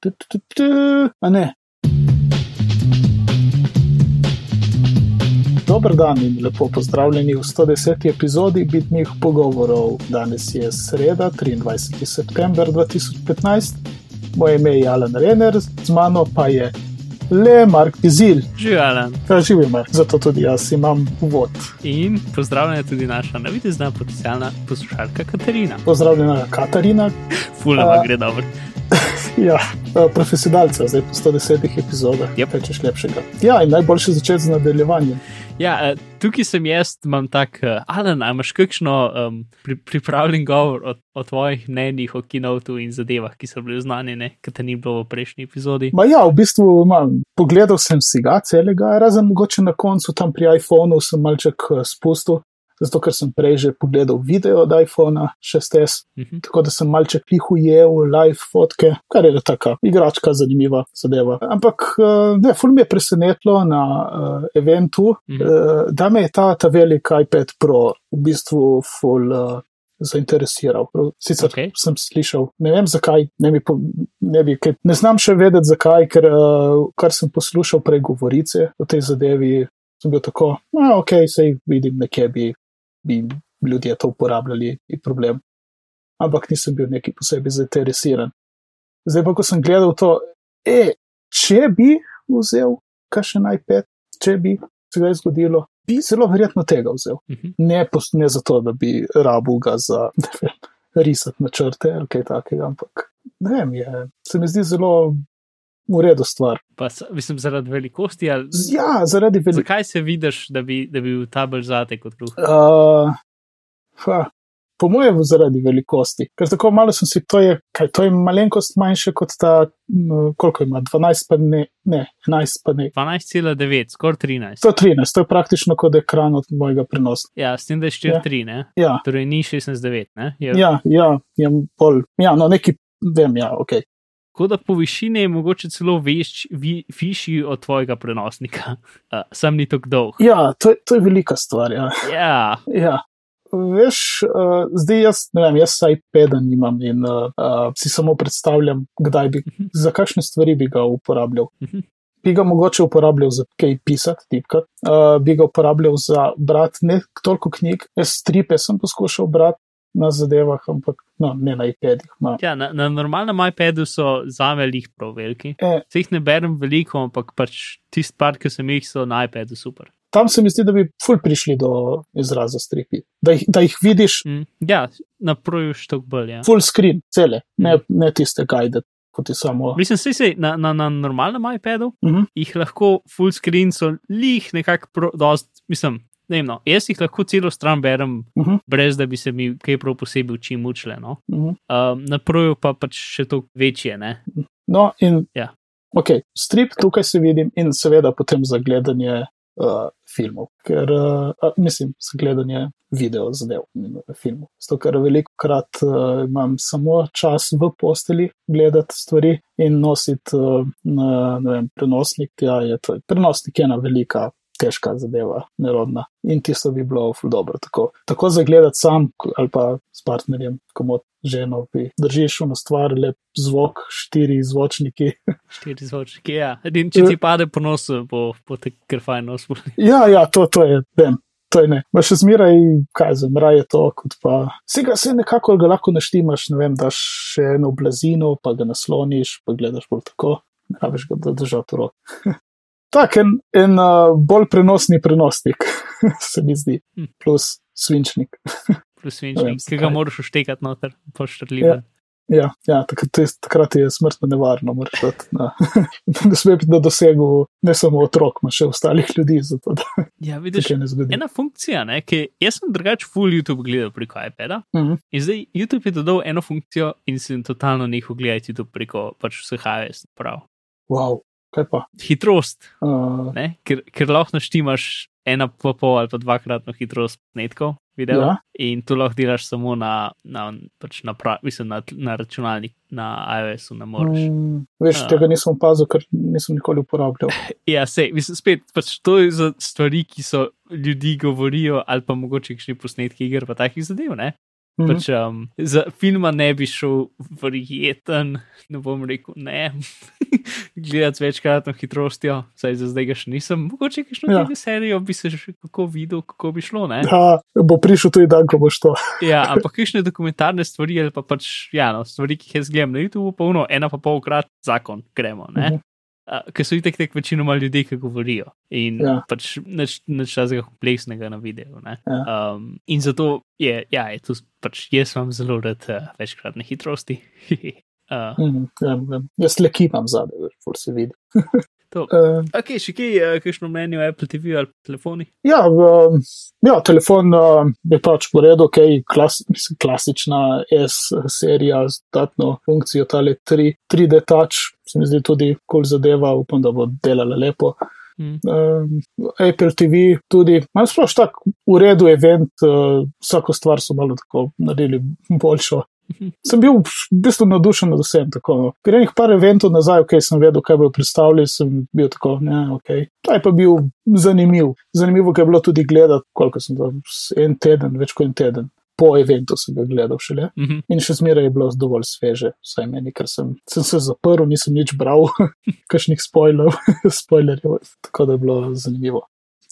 Tu, tu, tu, tu, a ne. Dober dan in lepo pozdravljeni v 110. epizodi Bitnih pogovorov. Danes je sreda, 23. september 2015. Moje ime je Alan Renner, z mano pa je le Mark Pizil. Živijo, Alan. Ja, živijo, Mark, zato tudi jaz imam uvod. In pozdravljena tudi naša navidezna potencijalna poslušalka Katarina. Pozdravljena Katarina. Fulano A. gre dobro. Ja, profesionalca, zdaj po 110 epizodah. Yep. Kaj češ lepšega. Ja, in najboljše začeti z nadaljevanjem. Ja, eh, tukaj sem jaz, imam tak, uh, Alan, imaš kakšno um, pri, pripravljen govor o, o tvojih mnenjih o kinotu in zadevah, ki so bile znane, ker te ni bilo v prejšnji epizodi. Ma ja, v bistvu imam, pogledal sem si ga celega, razen mogoče na koncu tam pri iPhonu sem malček eh, spustil, zato ker sem prej že pogledal video od iPhona 6S, Mhm. tako da sem malček lihujel live fotke, kar je taka igračka, zanimiva zadeva. Ampak eh, ne, ful mi je presenetilo na uh, eventu, Mhm. uh, da me je ta, ta velik iPad Pro v bistvu ful. Uh, Zainteresiral. Sicer okay. sem slišal, ne vem zakaj, ne, bi, po- ne, bi, kaj, ne znam še vedeti zakaj, ker uh, kar sem poslušal prej govorice o tej zadevi, sem bil tako, no, ok, sej vidim, nekje bi, bi ljudje to uporabljali, je problem. Ampak nisem bil neki posebej zainteresiran. Zdaj pa, ko sem gledal to, e, če bi vzel kakšen iPad, če bi se ga zgodilo, bi zelo verjetno tega vzel. Mhm. Ne, pos, ne zato, da bi rabil ga za ne vem, risati načrte ali kaj takega, ampak ne vem, je, se mi zdi zelo v redu stvar. Pa, mislim, zaradi velikosti. Ali, Ja, zaradi velikega. zakaj se vidiš, da bi, da bi bil ta bolj zate kot kruh? Uh, ha, po mojem, zaradi velikosti. Ker tako malo sem si, to je, kaj, to je malenkost manjše kot ta, koliko ima, 12 pa ne, ne 11 pa ne. 12,9, skoraj 13. 113, to je praktično kot ekran od mojega prenosa. Ja, s tem, da je 4,3, ne? Ja, Torej ni 16,9, ne? Je, ja, ja, je bolj, ja, no, neki, vem, ja, ok. Tako da po višini je mogoče celo veš, vi, višji od tvojega prenosnika, uh, sam ni tako dolg. Ja, to, to je velika stvar, ja. Ja, Ja. Veš, uh, zdaj jaz, ne vem, jaz iPada nimam in uh, uh, si samo predstavljam, kdaj bi, za kakšne stvari bi ga uporabljal. Mhm. Bi ga mogoče uporabljal za kaj pisati, tipkati, uh, bi ga uporabljal za brati ne toliko knjig, jaz stripe sem poskušal brati na zadevah, ampak no, ne na iPadih. Ma. ja na, na normalnem iPadu so za velik prav veliki. E, Se jih ne berem veliko, ampak pač tisti par, ki sem jih, so na iPadu super. tam se mi zdi, da bi ful prišli do izraza stripi. Da jih, da jih vidiš Mm. Ja, naproju štok bolj. Ja. full screen, cele, ne, ne tiste guide, kot je samo. Mislim, se, se, na, na, na normalnem iPadu Mhm. jih lahko full screen so lih nekako, mislim, ne vem, no, jaz jih lahko celo stran berem, Mhm. brez da bi se mi kaj prav posebej oči mučile. No? Mhm. Um, na proju pa pač še to večje. Ne? No, in Ja. ok, strip tukaj se vidim, in seveda potem za gledanje uh, filmov, ker uh, mislim, za gledanje video zadev in uh, filmov. Zato, ker veliko krat uh, imam samo čas v posteli gledati stvari in nositi uh, na ne vem, prenosnik. Ja, je to, prenosnik je ena velika. Težka zadeva, nerodna. In tisto bi bilo dobro. Tako, tako zagledati sam ali pa s partnerjem, komod ženo, bi držiš eno stvar, lep zvok, štiri zvočniki. Štiri zvočnike. Ja. In če ti pade po nosu, bo, bo te kar fajn nos. Ja, ja, to, to je, vem, to je ne. Ma še zmeraj, kaj za raje to, kot pa. Se ga se nekako ga lahko naštimaš, ne vem, daš še eno blazino, pa ga nasloniš, pa gledaš bolj tako, ne rabiš ga držati v roki. Tak en, en uh, bolj prenosni prenosnik, se mi zdi, Hm. plus svinčnik. Plus Ne vem, vinčnik, ki ga moraš uštekati noter, poštrljivo. Ja. Ja, ja takrat, je, takrat je smrtno nevarno, dati. Na, ne sme biti na dosegu ne samo otrok, ma še ostalih ljudi, zato da Ja, vidiš, zgodi. ena funkcija, ne, ki jaz sem drugač full YouTube gledal preko iPada. Mhm. In zdaj YouTube je dodal eno funkcijo in sem totalno nehal gledati YouTube preko pač vseh iOS prav. Wow, kaj pa? Hitrost, Uh, ne, ker, ker lahko naštimaš ena pa pol ali pa dvakratno hitrost posnetkov. Video, Ja. In to lahko delaš samo na, na, pač na, pra, mislim, na, na računalnik, na iOS-u ne moreš. Mm, veš, Ja. tega nisem opazil, ker nisem nikoli uporabljal. Ja, sej, mislim, spet, pač to je za stvari, ki so ljudi govorijo, ali pa mogoče kakšni posnetki iger, pa takih zadev, ne? Mhm. Pač, um, za filma ne bi šel verjeten, ne bom rekel ne. Gledati večkratno hitrostjo, saj za zdaj ga še nisem. Mogoče kakšno Ja. serijo bi se že kako videl, kako bi šlo. Ne? Ja, bo prišel tudi dan, ko boš to. Ja, ampak kakšne dokumentarne stvari ali pa pač, ja, no, stvari, ki jih jaz gledam na YouTubu, pa uno, ena pa polkrat zakon, gremo. Ne? Mhm. Uh, ker so itek tek večinoma ljudi, ki govorijo in Ja. pač nič, nič tazga kompleksnega na videu. ne. Ja. Um, in zato je, ja, je tu pač jaz imam zelo rad uh, večkratne hitrosti. uh, Mhm, ja, ja. Jaz le kipam zadaj, fur se vidi. to. Uh, Ok, še kaj, uh, kakšno mnenje o Apple TV ali telefoni? ja, um, ja, telefon uh, je pač v redu, ok, klas, mislim, klasična S-serija z dodatno funkcijo, tale 3, 3D touch, se mi zdi tudi kul cool zadeva, upam, da bo delala lepo. Hmm. Um, Apple TV tudi, malo sploh tak v redu event, uh, vsako stvar so malo tako naredili boljšo. Mhm. Sem bil v bistvu navdušen nad vsem. Tako, no. Ker enih par eventov nazaj, ok, sem vedel, kaj bodo predstavili, sem bil tako, ne, ok. Ta je pa bil zanimiv. Zanimivo, je bilo tudi gledati, koliko sem to, en teden, več kot en teden. Po eventu sem ga gledal šele. Mhm. In še zmeraj je bilo dovolj sveže, vsaj meni, ker sem, sem se zaprl, nisem nič bral, kakšnih spoilerjev, spoilerjev, tako da je bilo zanimivo.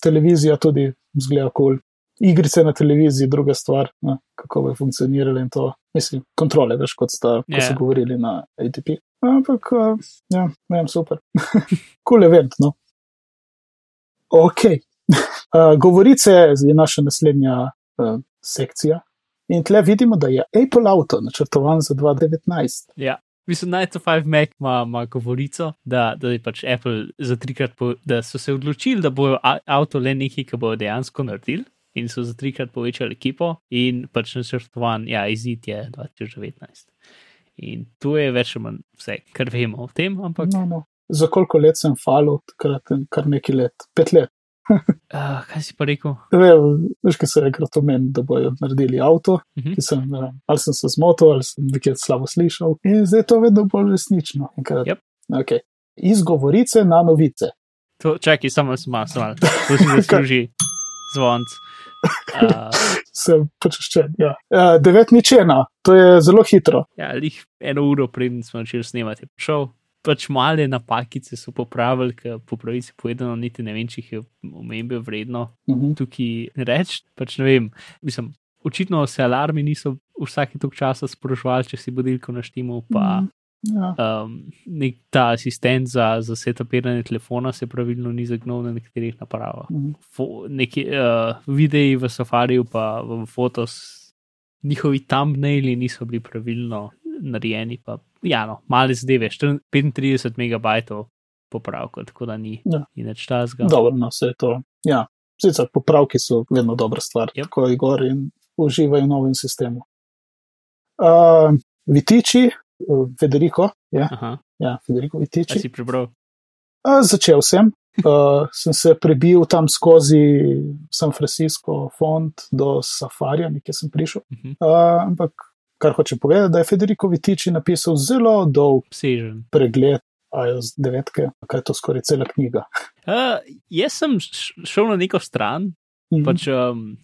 Televizija tudi zgleda kul. Cool. Igrice na televiziji, druga stvar, ne, kako bo funkcioniralo in to, mislim, kontrole, veš, kot sta, ko Ja. so govorili na ATP. Ampak, uh, ja, ne vem, super. Kul cool event, no. Ok. Uh, govorice je naša naslednja uh, sekcija. In tle vidimo, da je Apple Auto načrtovan za 2019. Ja. Mislim, 9 to 5 Mac ima, ima govorico, da, da je pač Apple za trikrat, po, da so se odločili, da bojo avto le nekaj, ki bojo dejansko naredili. In so za trikrat povečali ekipo, in pač načrtovan, ja, izid je 2019. In tu je več ali manj vse, kar vemo o tem, ampak No, no. Za koliko let sem falil, takrat kar nekaj let, pet let. Uh, kaj si pa rekel? Vem, Veš, kaj se je enkrat omenil, da bojo naredili avto, Mhm. ki sem, ne ali sem se zmotil, ali sem nekaj slabo slišal. In zdaj je to vedno bolj resnično. Enkrat, Yep. okay. Iz govorice na novice. To, čakaj, samo sem malo, samo malo. To si zasluži zvonc. Uh, Sem počaščen. Ja. Uh, devet nič ena, to je zelo hitro. ja, lih eno uro preden smo začeli snemati, je prišel. Pač male napakice so popravili, ker po pravici povedano, niti ne vem, če jih je omembe vredno Mhm. tukaj reči. Pač ne vem, mislim, očitno se alarmi niso vsake tok časa sporočevali, če si budilko naštimo, pa Mhm. Ja. um, nek ta asistent za, za setapiranje telefona se pravilno ni zagnal na nekaterih napravah. Mhm. Fo, neki uh, videi v safariju, pa v fotos, njihovi thumbnaili niso bili pravilno narejeni. Pa, ja, no, male zadeve, 34 megabajtov popravkov, tako da ni, Ja. ni več tazga. Dobro, no, vse to. Ja. Sicer popravki so vedno dobra stvar, Yep. tako je gor in uživajo v novem sistemu. Uh, Vitiči, uh, Federico, ja, Aha, ja, Federico a Vitiči. si prebral. Uh, začel sem, uh, sem se prebil tam skozi San Francisco font do Safarija, nekje sem prišel. Uh, ampak kar hoče povedati, da je Federico Vitiči napisal zelo dolg Obsežen. pregled iOS 9, kaj je to skoraj cela knjiga. Uh, jaz sem šel na neko stran, Mhm. pač um,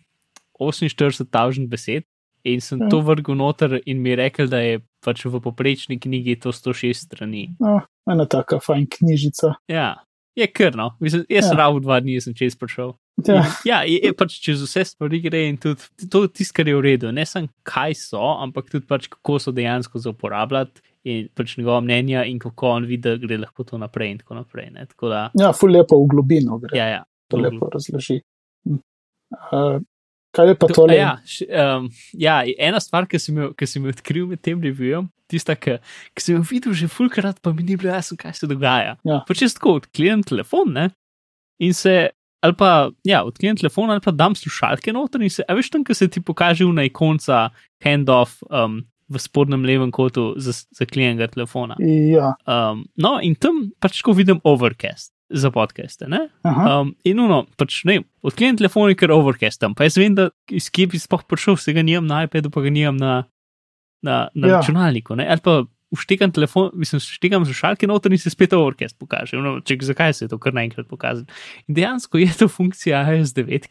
48.000 besed. In sem Ja. to vrgel noter, in mi je rekel, da je pač v poprečni knjigi to 106 strani. No, ena taka fajn knjižica. Ja, je krno. Mislim, jaz Ja. sem ravno dva dni sem čez prišel. Ja, In, ja, je, je pač čez vse stvari gre in tudi to, tisto, kar je v redu. Ne samo kaj so, ampak tudi pač kako so dejansko za uporabljati in pač njegova mnenja in kako on vidi, da gre lahko to naprej in tako naprej. Ne? Tako da, ja ful lepo v globino gre. ja, ja. to lepo razloži. Uh, kaj je pa To- tole? Ja, š, um, ja, ena stvar, ki sem, jo, ki sem jo odkril med tem revijem, tista, ki, ki sem jo videl že fulkrat, pa mi ni bilo jasno, kaj se dogaja. Ja. Jaz tako odklenem telefon ne, in se, ali pa, ja, odklenem telefon ali pa dam slušalke noter in se, a veš tam, ki se ti pokaže na ikonca handoff um, v spodnjem levem kotu za zaklenjenega telefona. Ja, Um, no, in tam pač ko vidim overcast za podcaste. Um, in uno, pač ne, odklenem telefon in ker overcastam. Pa jaz vem, da iz kje bi sploh prišel, se ga nimam na iPadu, pa ga nimam na, na, na Ja. ja. računalniku. Ne? Ali pa uštekam telefon, mislim, uštekam slušalke noter in se spet orkest pokaže. No, če, zakaj se je to kar naenkrat pokazalo? In dejansko je to funkcija iOS 9,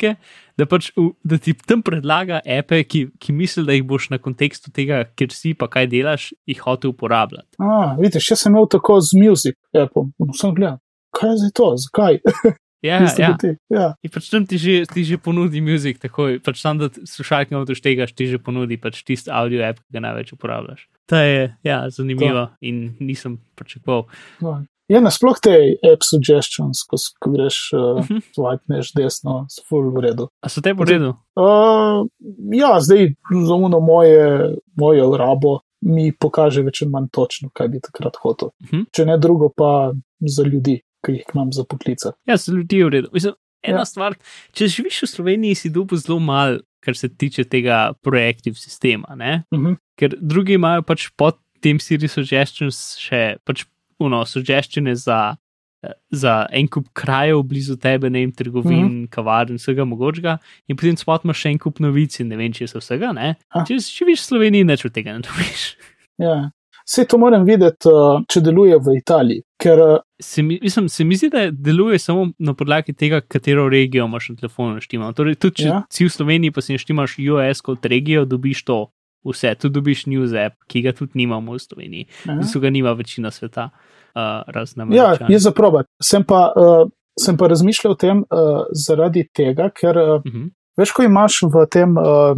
da, pač, da ti tam predlaga ape, ki, ki misli, da jih boš na kontekstu tega, ker si pa kaj delaš, jih hotel uporabljati. A, vidiš, jaz sem imel tako z Music, Apple, sem gledal, kaj je zdaj to, zakaj? Ja, ja. ti, ja. In pač tam ti že, ti že ponudi muzik, takoj, pač tam, da slušalke noter štegaš, ti že ponudi pač tisti audio app, ki ga največ uporabljaš. To je, ja, zanimivo in nisem pričakoval. No. Je nasploh te app suggestions, ko, ko greš, uh, Mhm. swipneš desno, s full v redu. A so te po redu? Uh, ja, zdaj za uno moje, mojo rabo mi pokaže več ali manj točno, kaj bi takrat hotel. Mhm. Če ne drugo, pa za ljudi, ki jih imam za poklice. Ja, so ljudje v redu. Mislim, ena Ja. stvar, če živiš v Sloveniji, si dobil zelo mal, kar se tiče tega projektiv sistema, ne? Uh -huh. ker drugi imajo pač pod tem Siri suggestions še pač uno, suggestione za. eh, Za en kup krajev blizu tebe, ne vem, trgovin, mm -hmm. kavarn, vsega mogočega, in potem spot imaš še en kup novic, in ne vem, če se vsega, ne. Ah. Če živiš v Sloveniji, neč od tega ne dobiš. ja. Vse to moram videti, uh, če deluje v Italiji, ker uh, Se mi, mislim, se mi zdi, da deluje samo na podlagi tega, katero regijo imaš na telefonu naštima. Torej, tudi če Ja. ja. si v Sloveniji, pa si naštimaš US kot regijo, dobiš to vse. Tu dobiš news app, ki ga tudi nimamo v Sloveniji. ja. So ga nima večina sveta, uh, razen Ja, Američani. je za probat. Sem pa, uh, sem pa razmišljal o tem uh, zaradi tega, ker uh, Mhm. veš, ko imaš v tem, uh,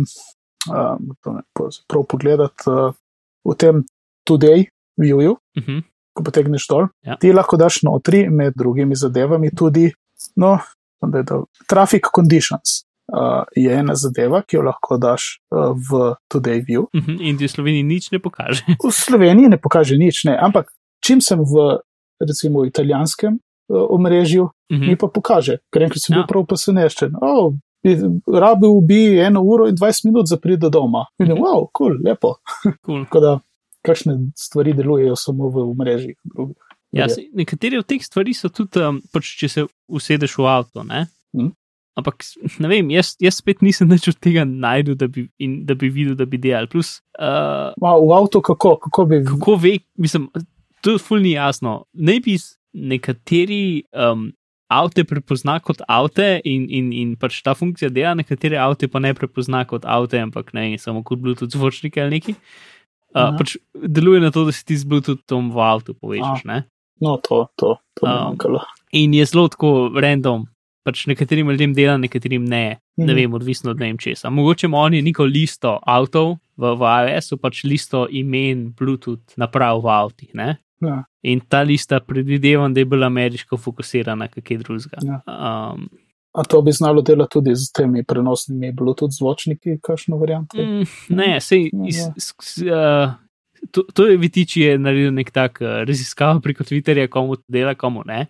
uh, prav pogledati, uh, v tem Today viewju, Mhm. ko potegneš dol, Ja. ti lahko daš notri med drugimi zadevami tudi, no, da je to traffic conditions. Uh, je ena zadeva, ki jo lahko daš uh, v Today View. Mhm. In ti v Sloveniji nič ne pokaže. V Sloveniji ne pokaže nič, ne, ampak čim sem v recimo italijanskem uh, omrežju, Mhm. mi pa pokaže, ker enkrat sem bil Ja. prav presenečen. Oh, rabil bi eno uro in 20 minut za priti do doma. Vidim, wow, kul, cool, lepo. Cool. Da, kakšne stvari delujejo samo v omrežjih drugih. Ja, saj, nekatere od teh stvari so tudi, um, pač, če se usedeš v avto. Ne? Mhm. Ampak, ne vem, jaz, jaz spet nisem nič od tega najdel, da bi, in, da bi videl, da bi delal. Plus, uh, Ma, v avtu kako, kako bi. kako ve, mislim, to je fulni jasno. Naj bi nekateri um, avte prepozna kot avte in, in, in pač ta funkcija dela, nekatere avte pa ne prepozna kot avte, ampak ne samo kot Bluetooth zvočnike ali neki. Uh, Aha. pač deluje na to, da si ti z Bluetoothom v avtu povežeš. ne. No, to, to, to Um, manjkalo. In je zelo tako random. Pač nekaterim ljudem dela, nekaterim ne. Ne Mhm. vem, odvisno od ne vem česa. Mogoče ima oni neko listo avtov v, v iOS-u, pač listo imen Bluetooth naprav v avtih. Ne? Ja. In ta lista predvidevam, da je bila ameriško fokusirana, kaj drugega. Ja. Um, A to bi znalo delati tudi z temi prenosnimi Bluetooth zvočniki, kakšno varianto? mm, ne, sej, Ja, iz, ja. s, s, uh, to, to je Vitiči je naredil nek tak uh, raziskav preko Twitterja, komu to dela, komu ne.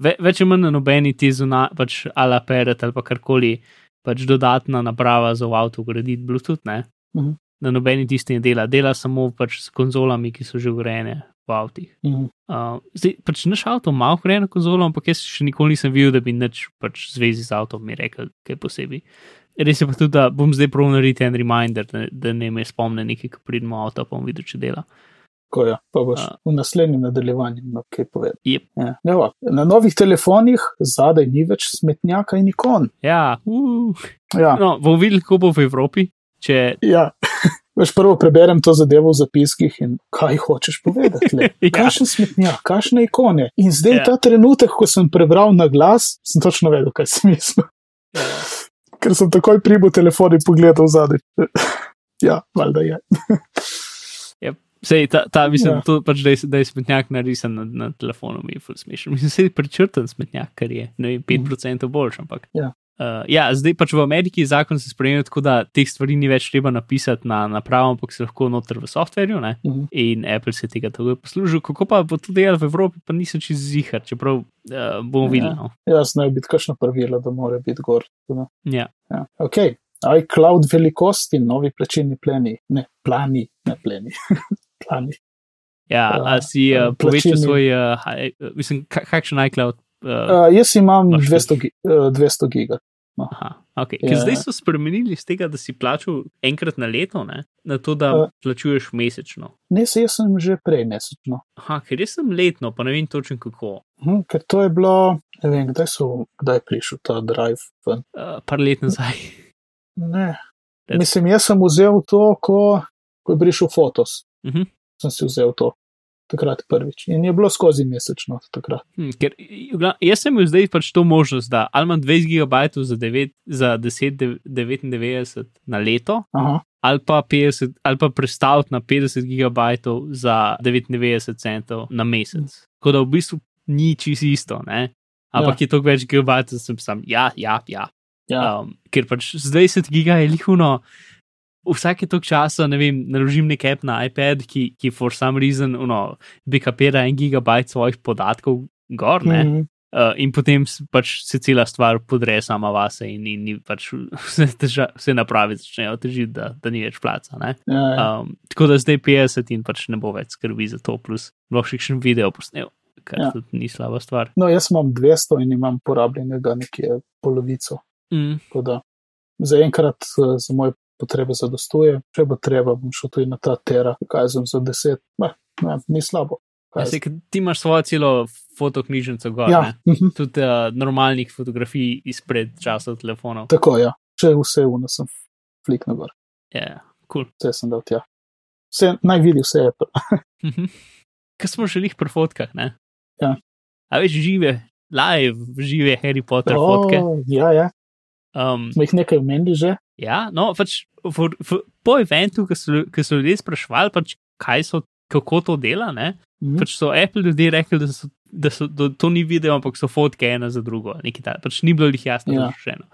Ve, več ali manj na nobeni ti zuna, pač ala peret ali pa karkoli, pač dodatna naprava za v avtu graditi Bluetooth, ne. Mhm. Na nobeni tisti ne dela, dela samo pač s konzolami, ki so že urejene v avtih. Mhm. Uh, zdaj, pač naš avto ima urejeno konzolo, ampak jaz še nikoli nisem videl, da bi neč pač zvezi z avtom mi rekel kaj posebej. Res je pa tudi, da bom zdaj prav narediti en reminder, da, da ne me spomne nekaj, ko pridemo v avto, pa bom videl, če dela. Tako je, pa boš A. v naslednjem nadaljevanju no, kaj povedal. Jep. Ja. Evo, na novih telefonih zadaj ni več smetnjaka in ikon. Ja, uh, Ja, no, bomo videli, kako bo v Evropi. Če, ja. Veš, prvo preberem to zadevo v zapiskih in kaj hočeš povedati. Le? Ja. Kakšen smetnjak, kakšne ikone. In zdaj, Ja. ja. ta trenutek, ko sem prebral na glas, sem točno vedel, kaj sem mislil. Ker sem takoj pribil telefon in pogledal zadaj. ja, valjda je. sej, ta, ta, mislim, Ja. ja. pač, da je, da je smetnjak narisan na, na telefonu, mi je ful smešen. Mislim, da je prečrten smetnjak, kar je ne vem, 5% boljš, ampak. Ja. Uh, ja, zdaj pač v Ameriki zakon se spremlja tako, da teh stvari ni več treba napisati na napravo, ampak se lahko noter v softverju. Ne? Mhm. In Apple se je tega tako poslužil. Kako pa bo to delal v Evropi, pa nisem čez zihar, čeprav uh, bomo Ja. videli. No. Ja, znajo biti kakšno pravilo, da mora biti gor. Ja. Ja. Ok, iCloud velikosti, novi plačilni pleni. Ne, plani, ne pleni. plani. Ja, Uh, a si uh, uh, povečal svoj, uh, uh, mislim, ka- kakšen iCloud? Uh, Uh, jaz imam Imaš 200, gi- uh, 200 giga. aha, Okay. Ja, Ja, zdaj so spremenili z tega, da si plačal enkrat na leto, ne? na to, da Ja. plačuješ mesečno. Ne, se jaz sem že prej mesečno. Aha, ker jaz sem letno, pa ne vem točno kako. Hm, ker to je bilo, ne vem, kdaj so, kdaj je prišel ta drive ven. Uh, par let nazaj. Ne. Red. Mislim, jaz sem vzel to, ko, ko je prišel Fotos. Mhm. Sem si vzel to. Takrat prvič. In je bilo skozi mesečno takrat. Hm, ker jaz sem imel zdaj pač to možnost, da ali imam 20 GB za, 9, za 10,99 na leto, Aha, ali pa, 50, ali pa prestaviti na 50 GB za 99 centov na mesec. Tako da v bistvu ni čisto isto, ne? ampak ja. je toliko več gigabajtov, sem sam, ja, ja, ja. ja. Um, ker pač z 20 giga je lihuno. Vsake toliko časa, ne vem, naložim nek app na iPad, ki, ki for some reason, uno, backupira en gigabajt svojih podatkov gor, ne. Mhm. Uh, in potem pač se cela stvar podre sama vase, in, in, in pač vse, teža, vse napravi začnejo težiti, da, da ni več placa. ne. Ja, ja. Um, tako da zdaj 50 in pač ne bo več skrbi za to, plus lahko še kakšen video posnel, kar Ja. tudi ni slaba stvar. No, jaz imam 200 in imam porabljenega nekje polovico. Mm. Tako da zaenkrat eh, za moje potrebe zadostuje. Če bo treba, bom šel tudi na ta tera, kaj sem za 10. Ne, ne, ni slabo. Ja, ker ti imaš svojo celo fotoknjižnico gor, Ja, ne? mhm, tudi uh, normalnih fotografij izpred časov telefonov. tako ja. Če vse vno sem fliknil gor, Ja, kul. vse sem dal tja. Vse, naj vidi vse Apple. Mhm. Kaj smo že jih pri fotkah, ne? Ja. A veš, žive, live, žive Harry Potter oh. fotke. Ja, ja. Um, Smo jih nekaj omenili že. ja, no, pač v, v, po eventu, ki so, ki so ljudje sprašvali, pač, kaj so, kako to dela, ne? Mhm. Pač so Apple ljudje rekli, da, so, da, so, da to ni video, ampak so fotke ena za drugo. nekaj takega. Pač ni bilo jih jasno Ja. razloženo.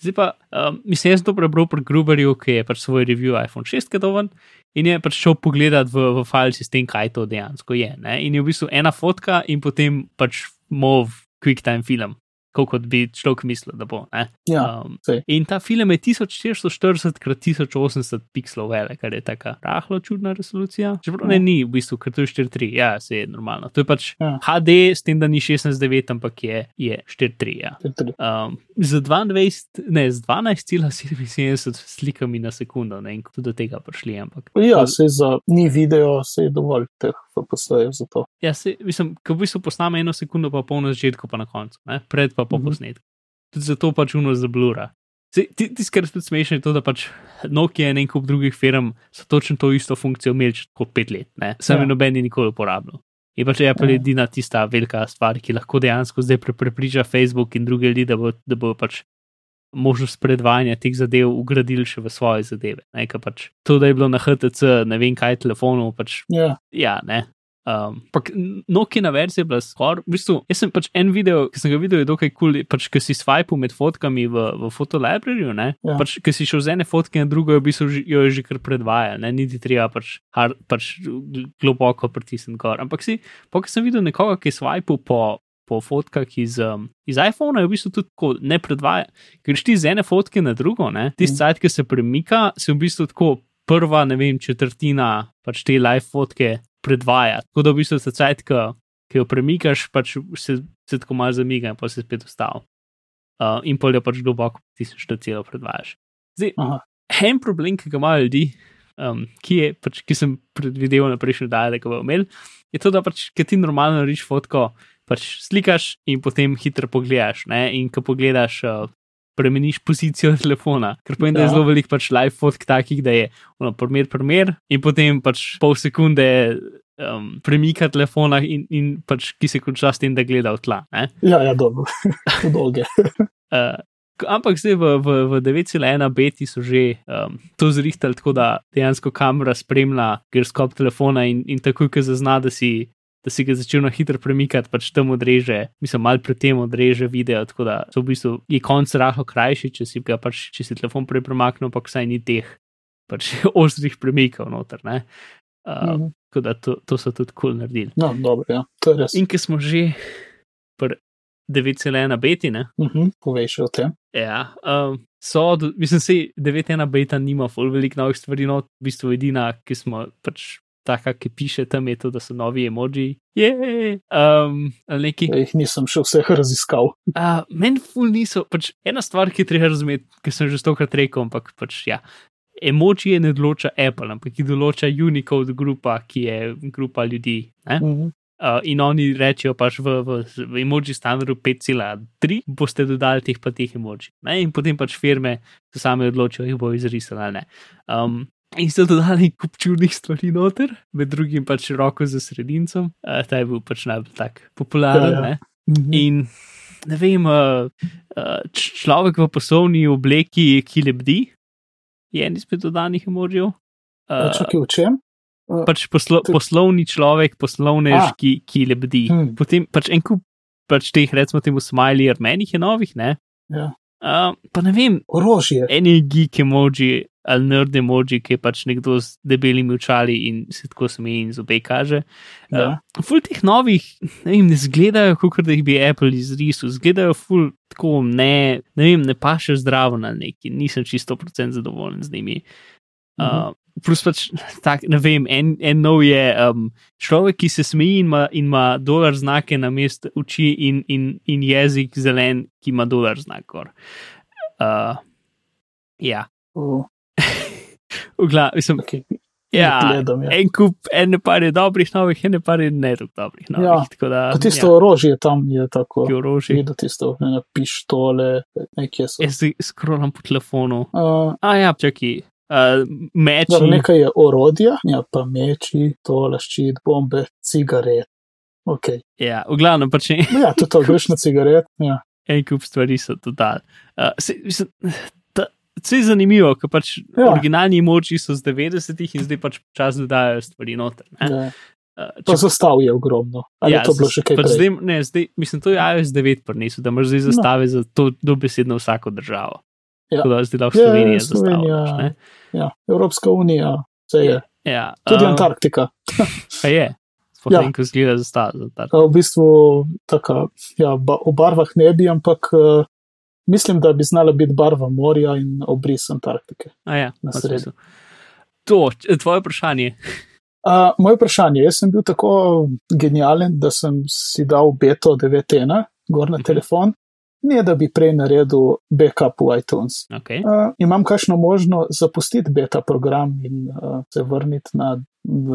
Zdaj pa, um, mislim, jaz sem to prebral pri Gruberju, ki je pač svoj review iPhone 6 kadovan in je pač šel pogledat v, v file sistem, kaj to dejansko je. Ne? In je v bistvu ena fotka in potem pač mov QuickTime film, kot bi človek mislil, da bo. Ne? Ja, Um, sej. in ta film je 1440 x 1080 pixelov velik, kar je tako rahlo čudna resolucija. Čeprav ne Ja. ni, v bistvu, ker to je 4.3, ja, se je normalno. To je pač Ja. HD, s tem, da ni 16.9, ampak je, je 4.3. Ja. Tri. Um, z 22, ne, z 12,77 slikami na sekundo, ne vem, kako do tega prišli, ampak. Ja, se za ni video, se je dovolj teh FPS-jev za to. Ja, se, mislim, ko v bistvu posname eno sekundo, pa pol na začetku, pa na koncu, ne? pred pa po Mhm. posnetku. Tudi zato pač uno zablura. Tisti, kar je spet smešno, je to, da pač Nokia in en kup drugih firm so točno to isto funkcijo imeli že kot pet let, ne? sam Ja. je noben ni nikoli uporabljal. Je pač Apple Ja. edina tista velika stvar, ki lahko dejansko zdaj pre- prepriča Facebook in druge ljudi, da bo, da bo pač možnost predvajanja teh zadev ugradili še v svoje zadeve. Ne? Ker Pač to, da je bilo na HTC, ne vem kaj telefonov, pač Ja, ja, ne. Um, pak Nokia verzija je bila skoraj, v bistvu, jaz sem pač en video, ki sem ga videl, je dokaj kul, cool, pač, ki si swipal med fotkami v, v fotolibrarju, ne, Ja. pač, ki si šel z ene fotke na drugo, je v bistvu jo je že kar predvajal, ne, niti treba pač, hard, pač gl- globoko pritisniti gor. Ampak si, pa ko sem videl nekoga, ki je swipal po, po fotkah iz, um, iz iPhona, je v bistvu tudi tako ne predvaja, ker ti z ene fotke na drugo, ne, tisti Mm. sajt, ki se premika, se v bistvu tako prva, ne vem, četrtina pač te live fotke predvaja. Tako da v bistvu se cajt, ki, ki jo premikaš, pač se, se tako malo zamiga in pa se spet ustavi. Uh, in pol jo pač globoko pritisneš, da celo predvajaš. Zdaj, aha. en problem, ki ga imajo ljudi, um, ki, je, pač, ki sem predvideval na prejšnji dan, da ga bomo imeli, je to, da pač, ki ti normalno narediš fotko, pač slikaš in potem hitro pogledaš. Ne? In ko pogledaš, uh, spremeniš pozicijo telefona, ker pomeni, da je Ja. zelo velik pač live fotk takih, da je ono, primer, primer in potem pač pol sekunde. Um, premika telefona, in, in pač, ki se konča s tem, da gleda v tla. ne. ja, ja dobro, dolge. Uh, ampak zdaj v, v, v 9,1 beti so že um, to zrihtali tako, da dejansko kamera spremlja giroskop telefona in, in takoj, ko zazna, da si, da si ga začel na hitro premikati, pač tam odreže, mislim, malo pred tem odreže video, tako da so v bistvu je konc rahlo krajši, če si ga pač, če si telefon prej premaknil, pa saj ni teh pač ostrih premikov noter. Ne? Uh, Mhm. Tako da to, to so tudi kul cool naredili. No, dobro, ja, to je res. In ker smo že pri 9,1 beti, ne? Mhm, Povej še o tem. Ja, um, so, mislim, se 9.1 beta nima ful veliko novih stvari, no, v bistvu edina, ki smo pač taka, ki piše tam, je to, da so novi emoji. Um, neki. Ja, jih nisem še vseh raziskal. Uh, Meni ful niso, pač ena stvar, ki treba razumeti, ki sem že stokrat rekel, ampak pač ja. Emoji ne določa Apple, ampak jih določa Unicode grupa, ki je grupa ljudi. Mm -hmm. uh, in oni rečejo pač v, v, v emoji standardu 5,3, boste dodali teh pa teh emoji. Ne? In potem pač firme se same odločijo, jih bo izrisali ali ne. Um, In so dodali kup čudnih stvari noter, med drugim pač roko za sredincem, uh, ta je bil pač najbolj tak popularen. Ja, ja. Mhm. In ne vem, uh, uh, človek v poslovni obleki, ki lebdi, je en izmed dodanih emojijev. Uh, Čakaj, v čem? Uh, pač poslo, poslovni človek, poslovnež, ki, ki lebdi. Hmm. Potem pač en kup pač teh, recimo, temu smiley, armenih je novih, ne. Ja. Uh, pa ne vem, Orožje. eni geek emoji ali nerd emoji, ki je pač nekdo z debelimi očali in se tako smeji in zobe kaže. Ja. Uh, ful teh novih, ne vem, ne zgledajo, kot da jih bi Apple izrisal, zgledajo ful tako ne, ne vem, ne paše zdravo na neki, nisem čisto procent zadovoljen z njimi. Uh, plus pač, tak, ne vem, en, en nov je um, človek, ki se smeji in ima, in ima dolar znake na mestu oči in, in, in jezik zelen, ki ima dolar znak. Uh, ja, Uh, v glavi, mislim, okay. ja, gledam, ja. en kup, ene par je dobrih novih, ene par je ne tako dobrih novih. Ja, tako da, tisto ja, orožje tam je tako. orožje. Videti tisto, ne, pištole, nekje so. Jaz zdaj scrollam po telefonu. Uh, A ja, čakaj, uh, meči. Dobro, nekaj je orodja, ja, pa meči, tole ščit, bombe, cigaret. Okay. Ja, v glavnem pač ne. Ja, tudi to, greš na cigaret. Ja. en kup stvari so dodali. Uh, se, mislim, je zanimivo, ker pač ja. Ja. originalni moči so z 90-ih in zdaj pač čas dodajajo stvari noter. ne. Ja. Uh, Pa zastav je ogromno. Ali ja, je to bilo še kaj pač zdaj, ne, zdaj, mislim, to je iOS 9 prinesel, da imaš zdaj zastave no. za to dobesedno vsako državo. Ja. Tako da zdaj lahko Ja, Slovenija Slovenija. zastavljaš. Ja, Evropska unija, vse je. Ja, Tudi uh, Antarktika. Pa je. Sploh Ja. ja. ko zgleda zastava. za Antarktiko. V bistvu taka, ja, ba, o barvah ne bi, ampak uh, mislim, da bi znala biti barva morja in obris Antarktike. A ja, Na smisel. To, č- tvoje vprašanje. Uh, moje vprašanje, jaz sem bil tako genijalen, da sem si dal beto 9.1 gor na Mhm. telefon, ne da bi prej naredil backup v iTunes. Okay. Uh, imam kakšno možnost zapustiti beta program in uh, se vrniti na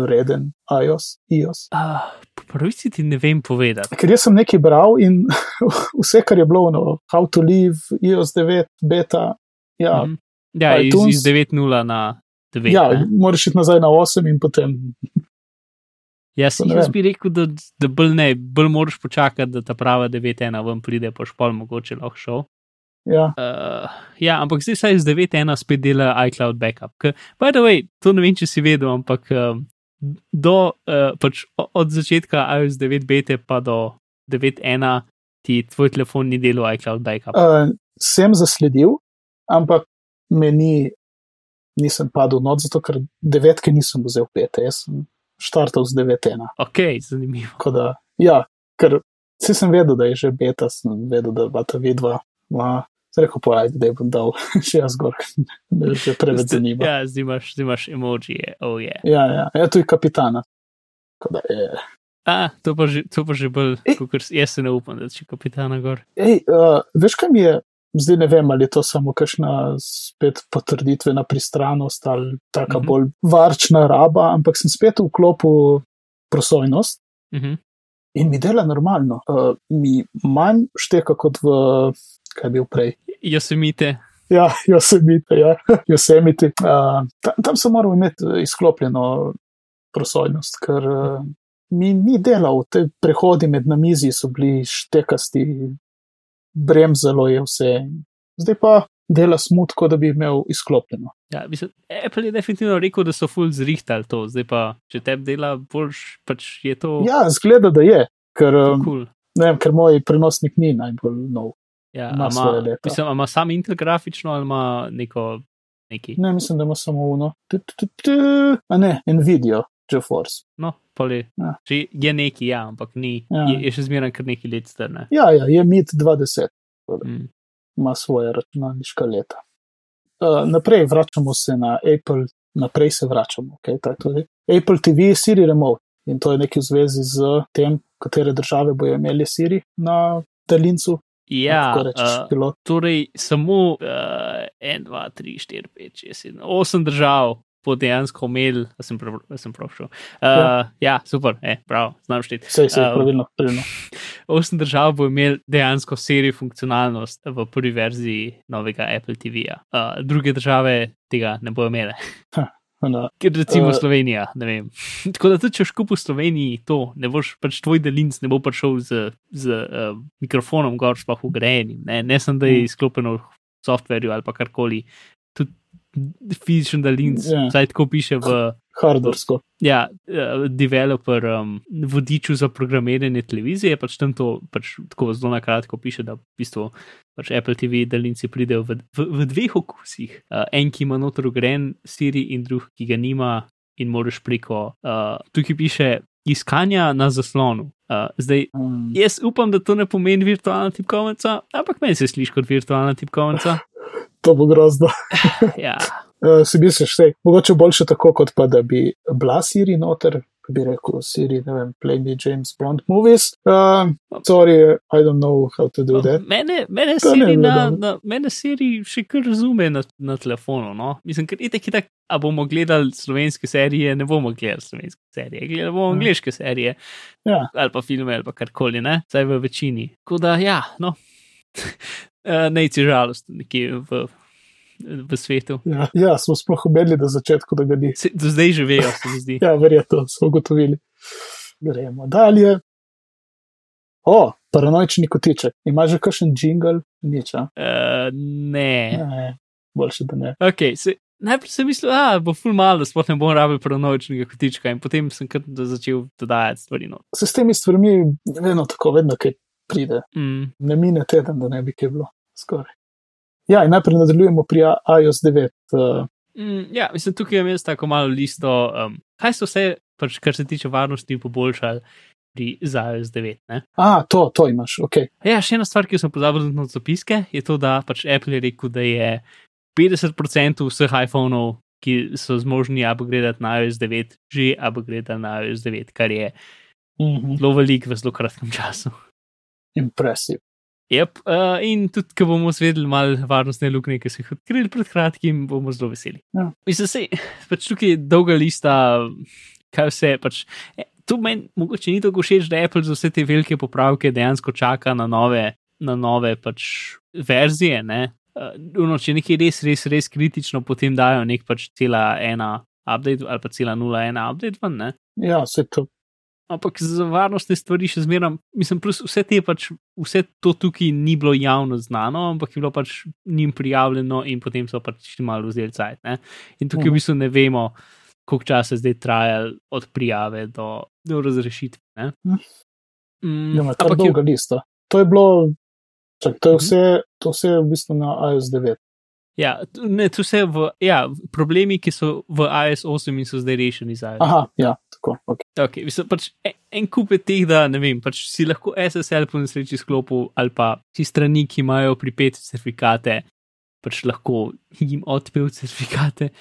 reden iOS. iOS. Po pravici ti ne vem povedati. Ker jaz sem nekaj bral in vse, kar je bilo, no, how to live, iOS 9, beta, ja, Mhm. Ja, iz, iTunes- iz 9.0 na 9. ja ne. moraš iti nazaj na 8 in potem. Jaz, jaz bi rekel, da, da bolj ne, bolj moraš počakati, da ta prava 9.1 ven pride, pa špol mogoče lahko šel. Ja, Uh, ja, ampak zdaj saj z 9.1 spet dela iCloud backup. Ke, by the way, to ne vem, če si vedel, ampak um, do, uh, pač od začetka iOS 9 bete pa do 9.1 ti tvoj telefon ni delal iCloud backup. uh, sem zasledil, ampak me ni, nisem padel not, zato ker devetke nisem vzel pete, jaz sem štartal z 9.1. Ok, zanimivo. Tako da, ja, ker vsi sem vedel, da je že beta, sem vedel, da bo ta vidva. Ma, rekel pa, ajde, da bom dal še jaz gor, me že preveč zanima. Ja, zdaj imaš, zdaj imaš emoji, oh je. Yeah. Ja, ja, ja, tu je kapitana. Tako da je. A, to pa že, to pa že bolj, kot jaz se ne upam, da če kapitana gor. Ej, uh, veš, kaj mi je, zdaj ne vem, ali je to samo kakšna spet potrditvena pristranost ali taka mm -hmm. bolj varčna raba, ampak sem spet vklopil prosojnost Uh -huh. in mi dela normalno. Uh, mi manj šteka kot v, kaj je bil prej. Josemite, Ja, Yosemite, ja, Yosemite. Uh, tam, tam sem moral imeti eh, izklopljeno prosojnost, ker uh, mi ni delal, te prehodi med namizi so bili štekasti, bremzalo je vse. Zdaj pa dela smutko, da bi imel izklopljeno. ja, mislim, Apple je definitivno rekel, da so full zrihtali to, zdaj pa, če te dela boljš, pač je to Ja, zgleda, da je, ker, cool. ne vem, ker moj prenosnik ni najbolj nov. Ja, ima ima, mislim, ima sam Intel grafično ali ima neko neki. Ne, mislim, da ima samo uno. Tu, tu, tu, tu. A ne, Nvidia, GeForce. No, poli. Ja. Že je neki, ja, ampak ni, Ja. je, je še zmeraj kar neki let strne. Ja, ja, je MIT 20. Mm. ima svoje računalniška leta. Uh, naprej vračamo se na Apple naprej se vračamo. Okay, Apple TV je Siri Remote in to je nekaj v zvezi z tem, katere države bojo imeli Siri na daljincu. Ja, uh, torej samo uh, 1, 2, 3, 4, 5, 6, 7, 8 držav bo dejansko imel, da sem, prav, sem prošel. Uh, ja. ja, super, e, prav, znam šteti. Vse je um, pravilno. pravilno. Osem držav bo imel dejansko serijo funkcionalnost v prvi verziji novega Apple TV-ja. Uh, druge države tega ne bodo imele. No. Ker recimo uh, Slovenija, ne vem. Tako da, če škup v Sloveniji to, ne boš pač tvoj delinc, ne bo prišel z, z uh, mikrofonom, gor sploh ugrajenim, ne, ne sem da je mm. izklopljeno v softverju ali pa karkoli. Fizičen daljinc, yeah. Ja. tako piše v. Hardwarsko. Ja, uh, developer um, vodiču za programiranje televizije, pač tam to pač tako zelo na kratko piše, da v bistvu pač Apple TV daljinci pridejo v, v, v dveh okusih. Uh, en, ki ima notor gren Siri in drug, ki ga nima in moraš preko. Uh, tukaj piše iskanja na zaslonu. Uh, zdaj, mm. jaz upam, da to ne pomeni virtualna tipkovnica, ampak meni se sliši kot virtualna tipkovnica. To bo grozno. ja. uh, si misliš, je mogoče boljše tako, kot pa da bi bila Siri noter. Bi rekel, Siri, ne vem, play me James Bond movies. Uh, sorry, I don't know how to do that. Mene, mene, Siri, na, na, mene Siri še kar razume na, na telefonu. No? Mislim, ker itek, itek, a bomo gledali slovenske serije, ne bomo gledali slovenske serije, gledali bomo ja. angliške serije. Ja. Ali pa filme, ali pa karkoli, ne, zdaj v večini. Tako da, ja, no. uh, eh, najci žalost nekje v, v svetu. Ja, ja smo sploh obedli na začetku, da ga ni. Se, do zdaj živijo, se mi zdi. ja, verjetno smo ugotovili. Gremo dalje. O, paranoični kotiček. Ima že kakšen jingle? Nič. Uh, ne. ne. Boljše, da ne. Okay, se, najprej sem mislil, da bo ful malo, sploh ne bom rabil paranoičnega kotička in potem sem kar začel dodajati stvari. No. Se s temi stvarmi vedno tako, vedno kaj pride. Mm. Ne mine teden, da ne bi kaj bilo skoraj. Ja, in najprej nadaljujemo pri iOS 9. Uh, mm, ja, mislim, tukaj imam jaz tako malo listo. Um, kaj so vse, pač, kar se tiče varnosti, poboljšali pri iOS 9? Ne? A, to, to imaš, ok. Ja, še ena stvar, ki sem pozabil na zapiske, je to, da pač Apple je rekel, da je 50% vseh iPhonov, ki so zmožni upgradati na iOS 9, že upgradali na iOS 9, kar je mm -hmm. zelo velik v zelo kratkem času impresiv. Yep, uh, in tudi, ko bomo zvedeli malo varnostne luknje, ki so jih odkrili pred kratkim, bomo zelo veseli. Ja. Mislim, da pač tukaj je dolga lista, kaj vse. Pač, e, tu meni mogoče ni tako všeč, da Apple za vse te velike popravke dejansko čaka na nove, na nove pač, verzije. Ne? Uh, če nekaj res, res, res kritično, potem dajo nek pač cela ena update ali pa cela nula ena update. Van, ja, se to ampak za varnostne stvari še zmeraj, mislim, plus vse te pač, vse to tukaj ni bilo javno znano, ampak je bilo pač njim prijavljeno in potem so pač malo vzeli cajt. Ne? In tukaj v mhm. bistvu ne vemo, koliko časa zdaj traja od prijave do, do razrešitve. Mhm. Mm, ja, je dolga lista. To je bilo, čak, to je mhm. vse, to vse je v bistvu na iOS 9. Ja, ne, to vse v, ja, problemi, ki so v iOS 8 in so zdaj rešeni za iOS. Aha, ja, tako. Okay. Okay, mislim, pač en, en kup je teh, da ne vem, pač si lahko SSL po nesreči sklopu ali pa si strani, ki imajo pripeti certifikate, pač lahko jim odpel certifikate.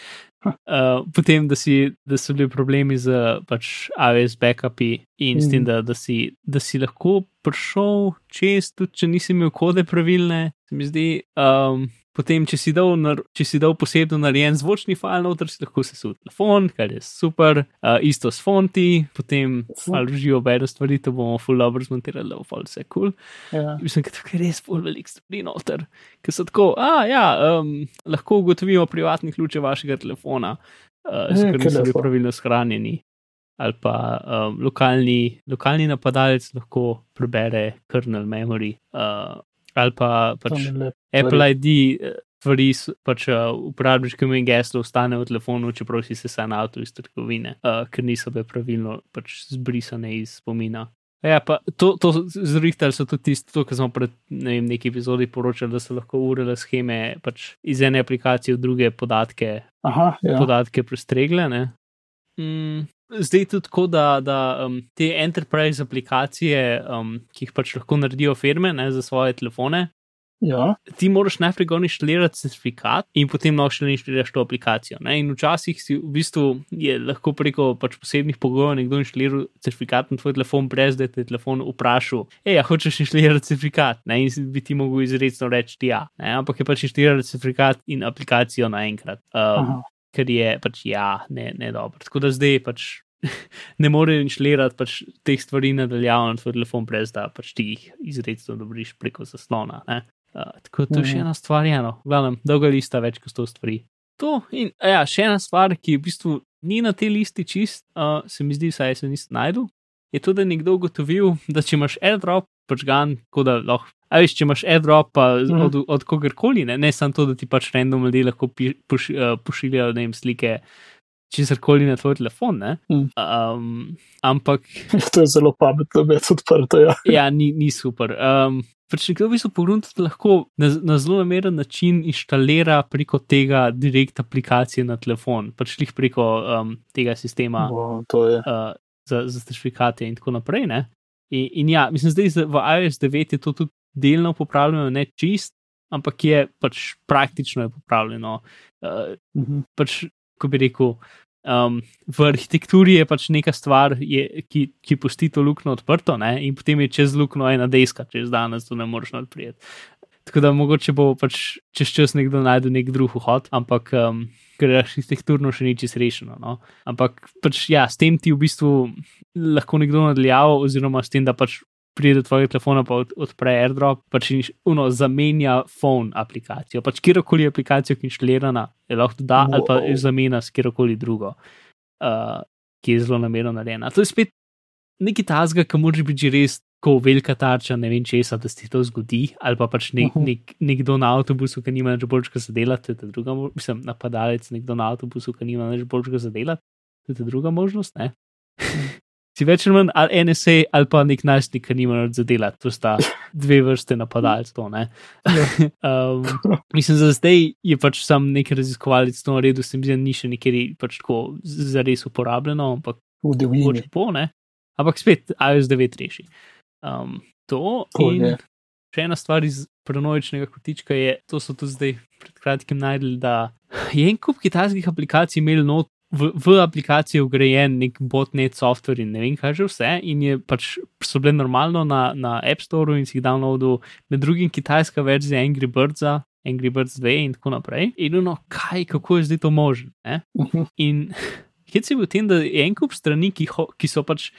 Uh, potem, da, si, da so bili problemi z pač AWS backupi in mm. s tem, mm. da, da, si, da si lahko prišel čez, tudi če nisi imel kode pravilne, se mi zdi. Um, Potem, če si dal, če si dal posebno narejen zvočni file, noter si lahko sesul telefon, kar je super, uh, isto s fonti, potem malo živo bedo stvari, to bomo full dobro zmontirali, da bo full vse kul. Cool. Ja. Mislim, da tukaj res full velik stvari noter, ker so tako, a ja, um, lahko ugotovimo privatni ključe vašega telefona, uh, ker niso bili pravilno shranjeni. Ali pa um, lokalni, lokalni napadalec lahko prebere kernel memory, uh, ali pa pač Apple ID, eh, stvari, pač uh, uporabniški imen geslo ostane v telefonu, čeprav si se sam avto iz trgovine, uh, ker niso bile pravilno pač zbrisane iz spomina. Ja, pa to, to zrihtali so tudi tisto, kar smo pred ne vem, neki epizodi poročali, da so lahko urele scheme pač iz ene aplikacije v druge podatke, Aha, ja. podatke prestregle. Mm, zdaj tudi tako, da, da um, te enterprise aplikacije, um, ki jih pač lahko naredijo firme ne, za svoje telefone, Ja, ti moraš najprej gor inštalirati certifikat in potem lahko še inštaliraš to aplikacijo. Ne? In včasih si v bistvu je lahko preko pač posebnih pogojev nekdo inštaliral certifikat na tvoj telefon, brez da te je telefon vprašal, hej, a hočeš inštalirati certifikat. Ne? In bi ti mogel izrecno reči ja. Ne? Ampak je pač inštalirati certifikat in aplikacijo naenkrat. Um, Aha. Ker je pač ja, ne, ne dobro. Tako da zdaj pač ne more inštalirati pač teh stvari nadaljavno na tvoj telefon, brez da pač ti jih izrecno dobriš preko zaslona. Ne? Uh, tako da to je še Mhm. ena stvar, eno, glavno, dolga lista več kot sto stvari. To in ja, še ena stvar, ki v bistvu ni na tej listi čist, uh, se mi zdi, saj se nisem najdel, je to, da je nekdo ugotovil, da če imaš airdrop, pač ga, tako da lahko. A veš, če imaš airdrop Mhm. od, od kogarkoli, ne, ne samo to, da ti pač random ljudje lahko pi, poš, uh, pošiljajo ne vem, slike česarkoli na tvoj telefon, ne. Mhm. Um, ampak to je zelo pametno, da je odprto. Ja. ja, ni, ni super. Um, Pač nekdo v bistvu pogrunt lahko na, na zelo nameren način inštalira preko tega direkt aplikacije na telefon, pač jih preko um, tega sistema je. uh, za, za certifikate in tako naprej. Ne? In, in ja, mislim, zdaj v iOS 9 je to tudi delno popravljeno, ne čist, ampak je pač praktično je popravljeno. Uh, Mhm. pač, ko bi rekel, um, v arhitekturi je pač neka stvar, je, ki, ki pusti to luknjo odprto, ne? in potem je čez luknjo ena deska, čez danes to ne moreš odpreti. Tako da mogoče bo pač čez čas nekdo najde nek drug vhod, ampak um, ker je arhitekturno še ni čisto rešeno. No? Ampak pač, ja, s tem ti v bistvu lahko nekdo nadaljava, oziroma s tem, da pač pride do tvojega telefona, pa od, odpre AirDrop, pač in uno, zamenja phone aplikacijo. Pač kjerkoli aplikacijo, ki je inštalirana, je lahko da ali pa Wow. jo zamenja s kjerkoli drugo, uh, ki je zelo namerno narejena. To je spet nekaj tazga, ki mora biti že res tako velika tarča, ne vem česa, da se to zgodi, ali pa pač nek, nek, nekdo na avtobusu, ki nima več boljšega za delati, to je ta druga, mo- mislim, napadalec, nekdo na avtobusu, ki nima več boljšega za delati, to je ta druga možnost, ne. Si več ali manj ali NSA ali pa nek najstnik, ki nima več za delati, to sta dve vrste napadalcev, ne. um, mislim, za zdaj je pač sam nek raziskovalec to naredil, se mi zdi, ni še nekjer pač tako zares uporabljeno, ampak mogoče bo, ne. Ampak spet iOS 9 reši. Um, to To in je. še ena stvar iz paranoičnega kotička je, to so tudi zdaj pred kratkim najdli, da je en kup kitajskih aplikacij imel not. V, v aplikaciji je ugrajen nek botnet software in ne vem, kaj že vse, in je pač so bile normalno na, na App Store in si jih downloadil, med drugim kitajska verzija Angry Birds, Angry Birds 2 in tako naprej. In no, kaj, kako je zdaj to možno? ne? Mhm. In hec je bil v tem, da je en kup strani, ki, ho, ki so pač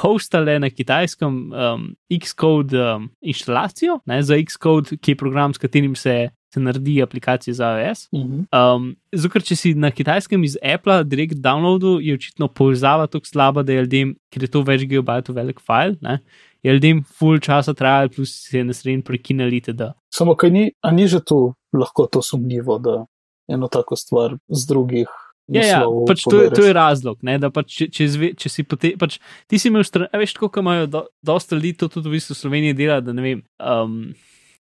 hostale na kitajskem um, Xcode um, inštalacijo, ne, za Xcode, ki je program, s katerim se, se naredi aplikacije za iOS. Mhm. Um, zato, ker če si na kitajskem iz Apple direkt downloadu, je očitno povezava tako slaba, da je ljudem, ker je to več gigabajtov velik file, ne, je ljudem full časa trajalo, plus se je srednji prekinili, da. Samo kaj ni, a ni že tu lahko to sumljivo, da eno tako stvar z drugih. Ja, ja, pač to, je, to je razlog, ne, pač, če, če, zve, če si pote, pač, ti si imel stran, veš, kot imajo do, dosta ljudi to tudi v bistvu v Sloveniji dela, da ne vem, um,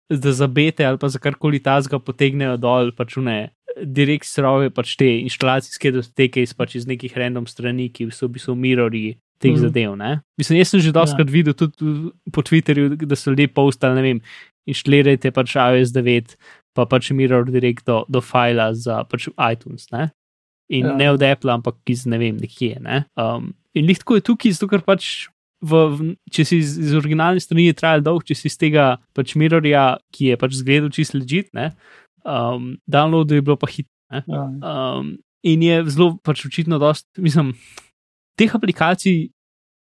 da za bete ali pa za karkoli tazga potegnejo dol, pač ne, direkt srove pač te inštalacijske doteke iz, pač iz nekih random strani, ki so v bistvu mirrori teh mm. zadev, ne. Mislim, jaz sem že doskrat ja. videl tudi po Twitterju, da so ljudje postali, ne vem, inštalirajte pač iOS 9, pa pač mirror direkt do, do fila za pač iTunes, ne in. Ja. ne od Apple, ampak iz ne vem, nekje. Ne? Um, in lih tako je tukaj, zato ker pač. V, če si iz, iz originalne strani je trajal dolg, če si iz tega pač mirorja, ki je pač zgledal čist ležit, um, download je bilo pa hit. Ne? Ja, Um, in je zelo pač očitno dost, mislim, teh aplikacij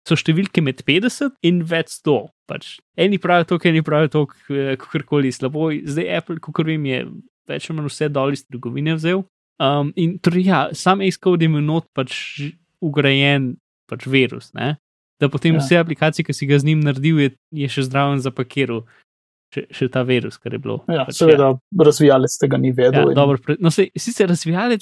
so številke med 50 in več 100. Pač. Eni pravijo to, eni pravijo to, kakorkoli slabo. Zdaj Apple, kot vem, je več ali manj vse dol iz trgovine vzel. Um, in torej, ja, sam Xcode je imel not pač ugrajen pač virus, ne? Da potem Ja. ja. vse aplikacije, ki si ga z njim naredil, je, je še zdraven zapakiral. Še, še ta virus, kar je bilo. ja, pač, seveda, razvijalec tega ni vedel. Ja, in- dobro, pre- no, sej, sicer razvijalec,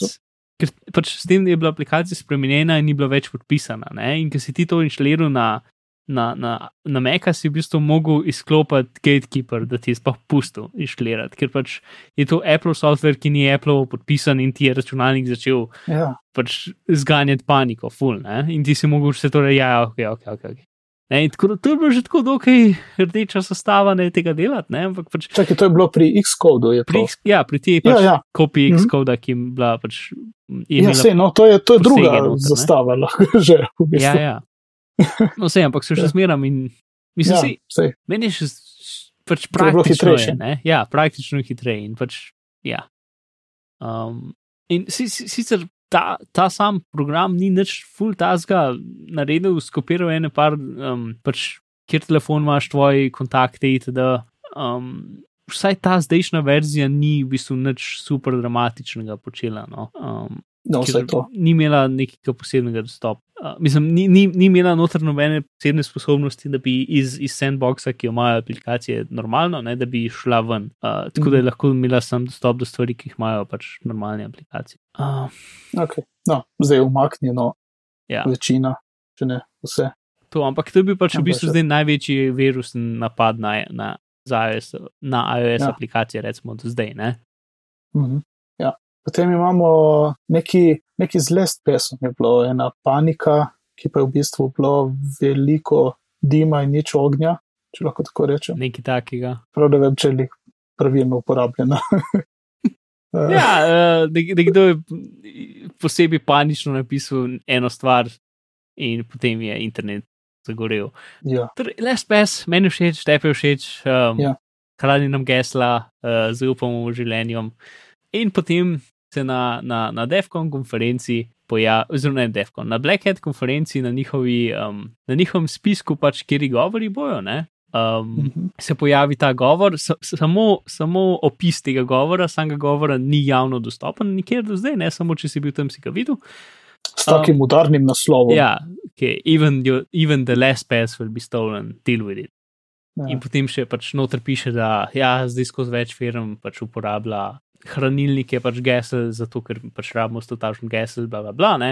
ker pač s tem, je bila aplikacija spremenjena in ni bila več podpisana. Ne? In ker si ti to inštaliral na, na, na, na Meka, si v bistvu mogel izklopiti Gatekeeper, da ti je sploh pustil inštalirati, ker pač je to Apple software, ki ni Apple podpisan in ti je računalnik začel Ja, pač zganjati paniko, full. Ne? In ti si mogel vse torej, ja, ok, ok, ok. okay. Ne, tako to je bilo že tako dokaj rdeča sestava ne, tega delati. Ne, ampak pač Čakaj, to je bilo pri X-kodu. pri, to? X- ja, pri tej Ja, pač ja. kopiji Mhm. X-koda, ki je bila pač. Je Ja, imela, sej, no, to je, to je druga zastava, lahko že v bistvu. ja, ja. No, vse, ampak so še Ja. zmeram in mislim, ja, ja. sej. meni je še pač praktično. Je, ne? ja, praktično je hitreje. In pač, ja. Um, in si, si, sicer ta, ta sam program ni nič full tasga naredil, skopiral ene par, um, pač, kjer telefon imaš, tvoji kontakte itd. Um, vsaj ta zdajšnja verzija ni v bistvu nič super dramatičnega počela. No. Um, No, ker to. Ni imela nekega posebnega dostopa. Uh, mislim, ni, ni, ni imela noter nobene posebne sposobnosti, da bi iz, iz sandboxa, ki jo imajo aplikacije, normalno, ne, da bi šla ven. Uh, tako da je lahko imela sam dostop do stvari, ki jih imajo pač normalne aplikacije. Uh, Okay. No, zdaj je umaknjeno ja, večina, če ne vse. to, ampak to je bil pač v Ampak bistvu zdaj največji virusni napad na, na, iOS, na iOS Ja. ja. aplikacije, recimo do zdaj. Ne? Mhm. Ja. Potem imamo neki, neki zlest pesem, je bilo ena panika, ki pa je v bistvu bilo veliko dima in nič ognja, če lahko tako rečem. Nekaj takega. Prav da vem, če je lik pravilno uporabljena. Eh, Ja, uh, nekdo je posebej panično napisal eno stvar, in potem je internet zagorel. ja. Torej, Les pes, meni všeč, tebi všeč, um, Ja. hrani nam gesla, uh, zaupamo v življenju. In potem se na, na, na DEFCON konferenci pojavi, oziroma ne DEFCON, na Black Hat konferenci na, njihovi, um, na njihovem spisku, pač, kjer govori bojo, ne. Um, Mhm. se pojavi ta govor, sa, samo, samo opis tega govora, samega govora ni javno dostopen, nikjer do zdaj, ne samo če si bil tam, si ga videl. S takim udarnim naslovom. Ja, okay. even, your, even the last pass will be stolen, deal with it. Ja. In potem še pač noter piše, da ja, zdaj skozi več firm pač uporablja hranilnike, pač gesel, zato ker pač rabimo stotažen gesel, bla bla bla. Ne?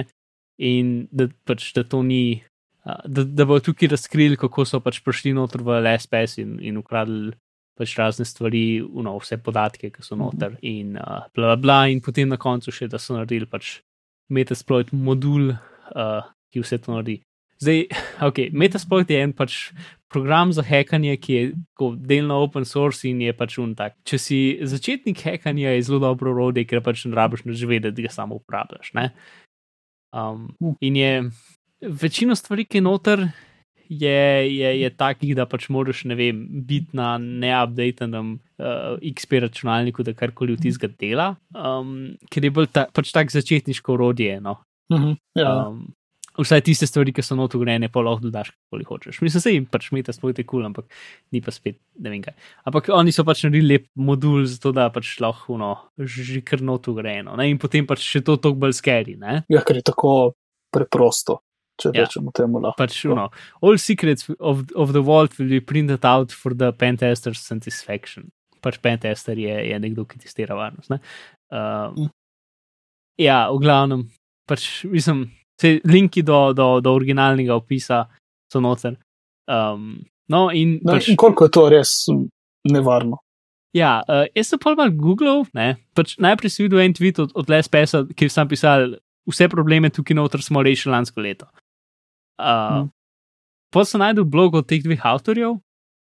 In da, pač, da to ni, da, da bo tukaj razkrili, kako so pač prišli noter v LSPS in, in ukradli pač razne stvari, no, vse podatke, ki so noter in uh, bla bla bla. In potem na koncu še, da so naredili pač Metasploit modul, uh, ki vse to naredi. Zdaj, ok, Metasploit je en pač program za hekanje, ki je delno open source in je pač un tak. Če si začetnik hekanja, je zelo dobro orodje, ker pač ne rabiš nič vedeti, da ga samo uporabljaš. ne. Um, in je večino stvari, ki je noter, je, je, je takih, da pač moraš, ne vem, biti na neupdatenem uh, XP računalniku, da karkoli v tizga dela, um, ker je bolj ta, pač tak začetniško orodje. No. Mhm. ja. Um, vsaj tiste stvari, ki so not ugrajene, pa lahko dodaš, kakoli hočeš. Mislim, se jim pač meta sploh je kul, cool, ampak ni pa spet ne vem kaj. Ampak oni so pač naredili lep modul, zato da pač lahko no, že kar not ugrajeno. Ne? In potem pač še to toliko bolj skeri. Ne? ja, ker je tako preprosto, če Ja. rečemo temu lahko. Pač, no, all secrets of, of the vault will be printed out for the pentester's satisfaction. Pač pentester je, je nekdo, ki testira varnost. Ne? Uh, Mm. ja, v glavnem, pač mislim, se linki do, do, do originalnega opisa so noter. Um, no, in No, pač, in koliko je to res nevarno? ja, uh, jaz sem pa malo googlal, ne, pač najprej sem videl en tweet od, od Les Pesa, ki sem pisal, vse probleme tukaj noter smo rešili lansko leto. Uh, Mm. Potem sem najdel blog od teh dveh avtorjev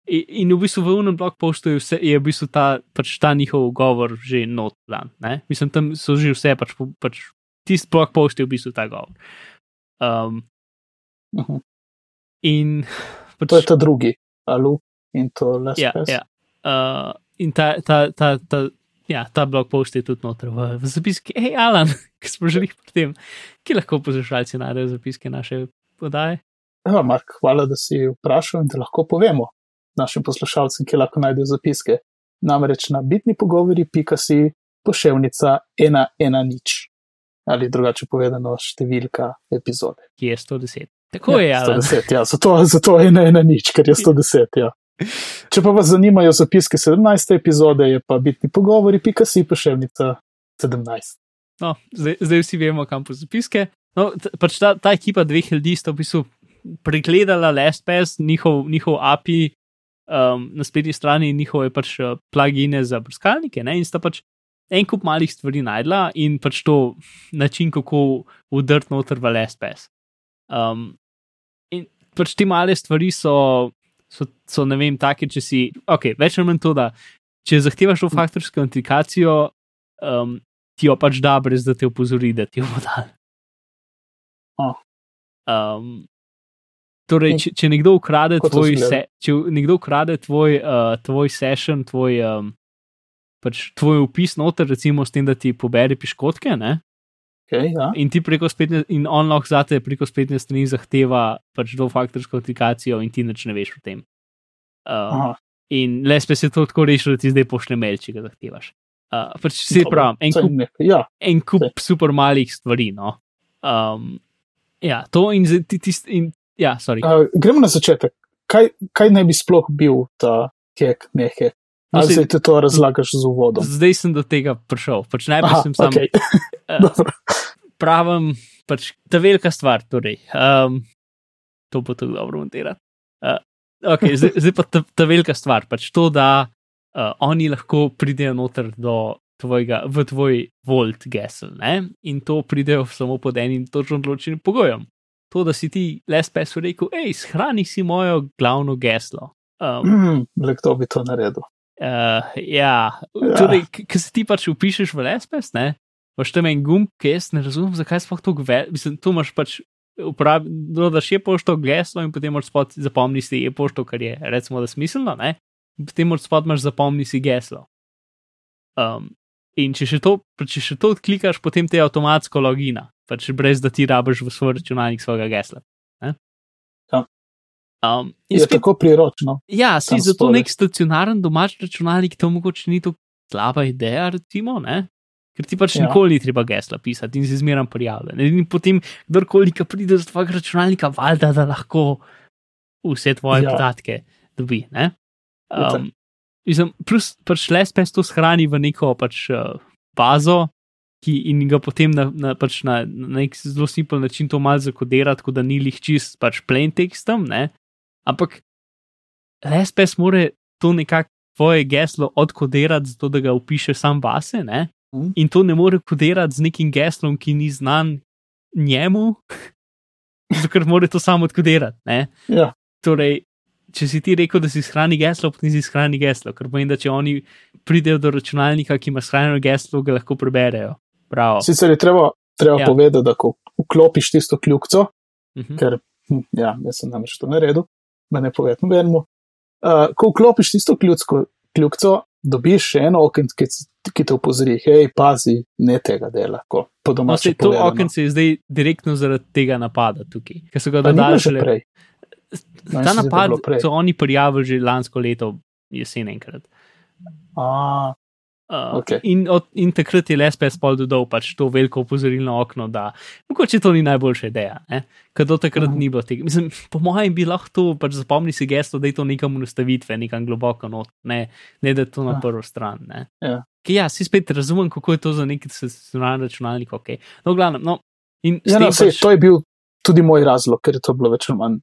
in, in v bistvu v unem blog postu je, vse, je v bistvu ta, pač ta njihov govor že not dan. Ne? Mislim, tam so že vse, pač, pač tisti blog post je v bistvu ta govor. Um, Mhm. in pač, To je ta drugi, alu in to les. ja, ja. Uh, in ta, ta, ta, ta, ja, ta blog post je tudi noter v, v zapiski. Hej, Alan, ki smo že pri tem, ki lahko poslušalci najdejo zapiske naše podaje. Ja, Mark, hvala, da si vprašal in da lahko povemo našim poslušalcem, ki lahko najdejo zapiske. Namreč na bitni pogovori, pika si poševnica 110 ali drugače povedano številka epizode. Ki je 110. Tako je, Alan. 110, ja, zato, zato je 110, ker je 110. Ja. Če pa vas zanimajo zapiske 17. epizode, je pa bitni pogovori, pika si poševnica 17. No, zdaj, zdaj vsi vemo, kam po zapiske. No, pač ta, ta ekipa dveh ljudi sta v bistvu pregledala LastPass, njihov, njihov API um, na spletni strani in njihove pač uh, plugine za brskalnike. Ne? In sta pač en kup malih stvari najdla in pač to način, kako udrt noter v LastPass. Um, in pač te male stvari so, so, so ne vem, take, če si, ok, več ali manj to, da če zahtevaš to faktorsko autentikacijo, um, ti jo pač da, brez da te opozori, da ti jo bo dal. Oh. Um, torej, če, če nekdo ukrade tvoj, se, če nekdo ukrade tvoj, uh, tvoj session, tvoj, um, pač tvoj opis noter, recimo s tem, da ti pobere piškotke, ne? Okay, ja. in ti preko spletne, in on lahko zate preko spletne strani zahteva pač dvofaktorsko autentikacijo, in ti nič ne veš o tem. Um, Aha, in le spet se to tako reši, da ti zdaj pošle mail, če ga zahtevaš. Uh, pač se pravi, en kup, Ja, en kup Saj. super malih stvari. No? Um, ja, to in tisti. in- Ja, sorry. uh, gremo na začetek. Kaj, kaj naj bi sploh bil ta hek, ne hek? No, zdaj ti to razlagaš z uvodom? Zdaj sem do tega prišel. Pač najprej Aha, sem sam okay. eh, Dobro. pravim, pač ta velika stvar. Torej, um, to bo tako dobro montirati. Uh, okay, zdaj, zdaj pa ta, ta velika stvar. Pač to, da uh, oni lahko pridejo noter do tvojega, v tvoj volt gesel. Ne? In to pridejo samo pod enim točno določenim pogojem. To, da si ti LSPS rekel, hej, shrani si mojo glavno geslo. Um, Mm, le kdo bi to naredil? Uh, ja, Ja. torej, ki se ti pač upišeš v LSPS, ne, imaš tam en gumb, ki jaz ne razumem, zakaj sploh to gve. Mislim, tu imaš pač uporabi, dodaš je pošto geslo in potem moraš spod zapomni si je pošto, kar je recimo da smiselno, ne, in potem moraš spod imaš zapomni si geslo. Um, in če še to, če še to odklikaš, potem te avtomatsko logina, pač brez da ti rabiš v svoj računalnik svojega gesla. Ja. Um, Je spet tako priročno. Ja, si zato spodaj. nek stacionaren domač računalnik, to mogoče ni tako slaba ideja, recimo, ne? ker ti pač Ja. ja. nikoli ni treba gesla pisati in si zmeraj prijavljen. In potem, kdorkoli, ki pride z tvojega računalnika, valjda, da lahko vse tvoje Ja. ja. podatke dobi. Ne? Itak. Um, mislim, plus pač LSPS to shrani v neko pač uh, bazo. Ki, in ga potem na, na, pač na, na nek zelo simpel način to malo zakodira, tako da ni lih čist pač plain tekstom, ne? Ampak LSPS more to nekako tvoje geslo odkodirati, zato da ga upiše sam vase, ne? Mhm. in to ne more kodirati z nekim geslom, ki ni znan njemu, zato ker mora to samo odkodirati. Ne? Ja. Torej, če si ti rekel, da si shrani geslo, potem si shrani geslo, ker pomeni, da če oni pridejo do računalnika, ki ima shranjeno geslo, ga lahko preberejo. Bravo. Sicer je treba, treba Ja. povedati, da ko vklopiš tisto kljukico, Mhm. ker hm, ja, jaz sem namreč to naredil, da ne povem nobenemu. Uh, ko vklopiš tisto kljukico, kljukico, dobiš še eno okno, ki, ki te opozori, hej, pazi, ne tega dela. Ko, po No, sej, to okence je zdaj direktno zaradi tega napada tukaj, ker so ga dodali že prej. No, Ta napad so oni prijavili že lansko leto, jesen enkrat. A, Uh, Okej. in, od, in takrat je LSPS pol dodal pač to veliko opozorilno okno, da mogoče to ni najboljša ideja, ker do takrat Mhm. ni bilo tega. Mislim, po mojem bi lahko to, pač zapomni si gesto, da je to nekam v nastavitve, nekam globoko not, ne, ne da je to na Ja. prvo stran. Ne. Ja. Ki ja, si spet razumem, kako je to za neki stacionarni računalnik, ok. No, glavno, no. In ja, no, pač- to je bil tudi moj razlog, ker je to bilo več ali manj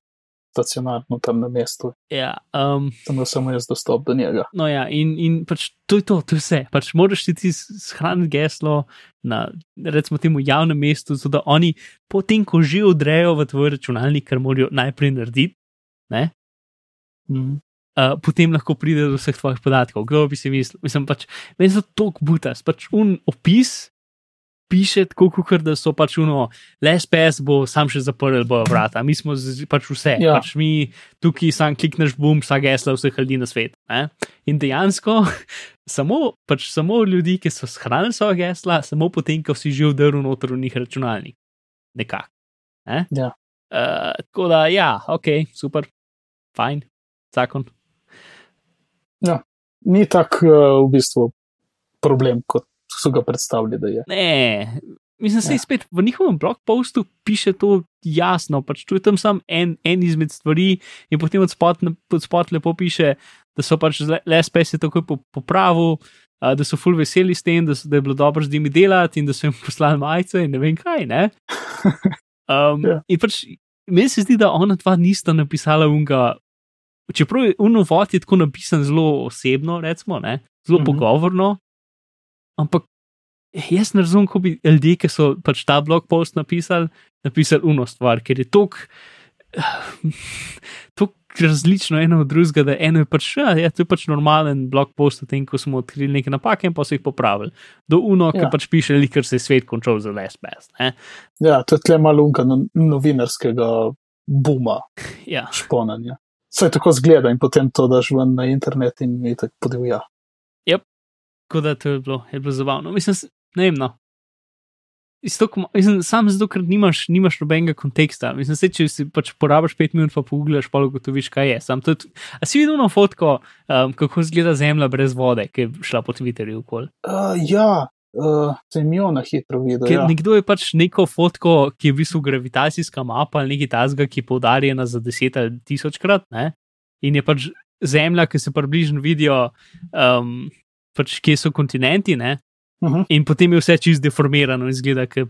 stacionarno tam na mestu, ja, um, imel samo jaz dostop do njega. No, ja, in, in pač to je to, to je vse. Pač moraš ti shraniti geslo na, recimo, temu javnem mestu, zato da oni, potem, ko že odrejo v tvoj računalnik, kar morajo najprej narediti, ne, Mm. uh, potem lahko pride do vseh tvojih podatkov. Kdo bi si mislil? Mislim, pač, meni so to butas, pač un opis. Piše tako, kot da so pač uno, LSPS bo sam še zaprl bojo vrata, mi smo z, pač vse, Ja. ja. pač mi tukaj sam klikneš, bum, vsa gesla vseh ljudi na svet. Ne? In dejansko samo, pač samo ljudi, ki so shranili svoje gesla, samo potem, ko si že vdrl noter v njih računalnik. Nekako. Ne? Ja. Uh, tako da, ja, ok, super, fajn, zakon. Ni tak uh, v bistvu problem, kot so ga predstavljali, da je. Ne, mislim, da se Ja. spet v njihovem blog postu piše to jasno, pač tu je tam samo en, en izmed stvari, in potem od spod, od spod lepo piše, da so pač LSPS je takoj po- popravil, a, da so full veseli s tem, da, so, da je bilo dobro z njimi delati in da so jim poslali majice in ne vem kaj. Ne? Um, Ja. In pač meni se zdi, da ona dva nista napisala unga. Čeprav je unovod je tako napisan zelo osebno, recimo, ne? zelo mm -hmm. pogovorno, ampak jaz ne razumem, kako bi ljudje, ki so pač ta blog post napisali, napisali uno stvar, ker je tok. to različno eno od drugega, da eno je pač, ja, ja, to je pač normalen blog post o tem, ko smo odkrili neke napake in pa so jih popravili. Do uno, ja. ki pač piše, ker se je svet končal za les best. Ne? Ja, to je tle malo unka no, novinarskega buma, Ja. šponanja. Vse tako zgleda in potem to daš ven na internet in mi tako podivja. Tako da to je bilo, je bilo zabavno. Mislim, s- ne vem, no. Isto, ko ma- mislim, sam zato, ker nimaš, nimaš nobenega konteksta. Mislim, se, če si pač porabiš pet minut, pa pogledaš, pa ugotoviš, kaj je. Sam to je, t- a si videl na fotko, um, kako izgleda zemlja brez vode, ki je šla po Twitterju okoli. Uh, ja, uh, se mi jo na hitro videl. Ker Ja. nekdo je pač neko fotko, ki je v bistvu gravitacijska mapa ali nekaj tasga, ki je poudarjena za deset ali tisočkrat, ne? in je pač zemlja, ki se približno vidijo, um, pač kje so kontinenti, ne? Uh -huh. in potem je vse čist deformirano in zgleda, kot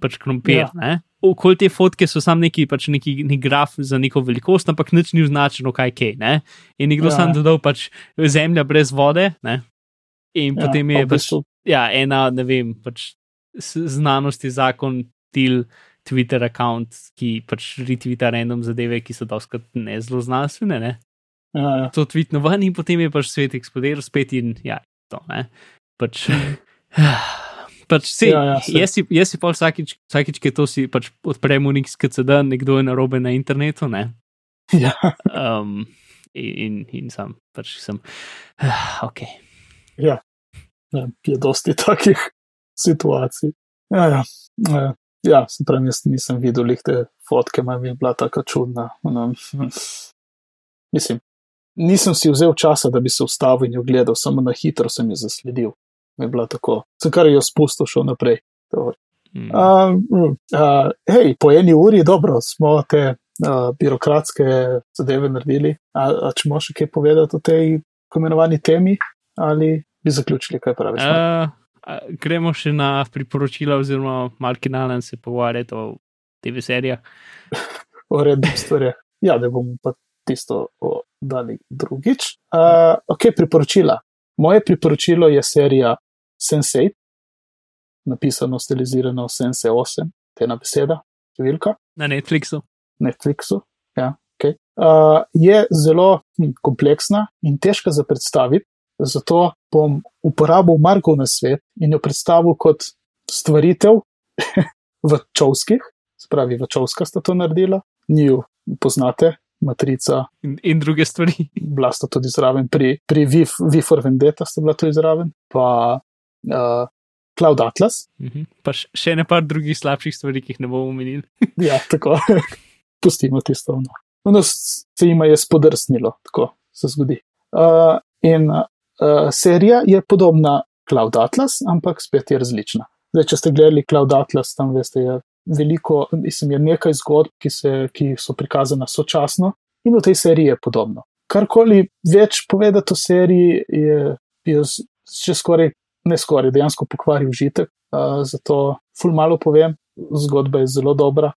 pač krompir. Ja. Okoli te fotke so sam neki, pač neki, neki graf za neko velikost, ampak nič ni označeno, kaj je. Ne? In nekdo Ja. sam dodal pač zemlja brez vode. Ne? In Ja, potem je pač ja, ena, ne vem, pač s- znanost je zakon til Twitter račun, ki pač retvita random zadeve, ki so doskrat ne zelo znanstvene. Ne? Ja, ja. To tweetno ven in potem je pač svet eksplodiral spet in ja, to. Ne? Pač, pač se, Ja, ja, saj. jaz si, jaz si pa vsakič, vsakič, ki to si pač odpremo nek skcd, nekdo je narobe na internetu. Ne? ja. Um, in, in, sam pač sem, ok. ja. Ne, je dosti takih situacij. Ja, ja. ja. ja se pravi, jaz nisem videl te fotke, manj je bila tako čudna. Mislim, nisem si vzel časa, da bi se ustavil in jo gledal, samo na hitro sem jo zasledil. Mi Je bila tako, se kar je jo spustil, šel naprej. Mm. Uh, uh, hej, po eni uri, dobro, smo te uh, birokratske zadeve naredili. A, a če moš še kaj povedati o tej tako imenovani temi, ali bi zaključili, kaj praviš? Uh, gremo še na priporočila, oziroma marginalen se pogovarjati o TV serijah. o rednih stvareh. Ja, da bomo pa tisto dali drugič. Uh, ok, priporočila. Moje priporočilo je serija Sense8, napisano, stilizirano Sense 8, te ena beseda, številka. Na Netflixu. Netflixu. Ja, okay. uh, je zelo hm, kompleksna in težka za predstaviti, zato bom uporabil Markov na svet in jo predstavil kot stvaritev v čovskih, spravi v čovska sta to naredila, njiju poznate, matrica, In, in druge stvari. bila sta tudi zraven, pri, pri V for Vendetta sta bila tudi zraven, pa uh, Cloud Atlas, Mhm. Pa š- še ne par drugih slabših stvari, ki jih ne bomo omenili. Ja, tako. Pustimo tisto. No. Ono s- se jima je spodrsnilo, tako se zgodi. Uh, in uh, serija je podobna Cloud Atlas, ampak spet je različna. Zdaj, če ste gledali Cloud Atlas, tam veste, je veliko, mislim, je nekaj zgodb, ki, se, ki so prikazane sočasno, in v tej seriji je podobno. Karkoli več povedati o seriji, je, je že skoraj, ne skoraj, dejansko pokvari užitek. Uh, zato ful malo povem, zgodba je zelo dobra.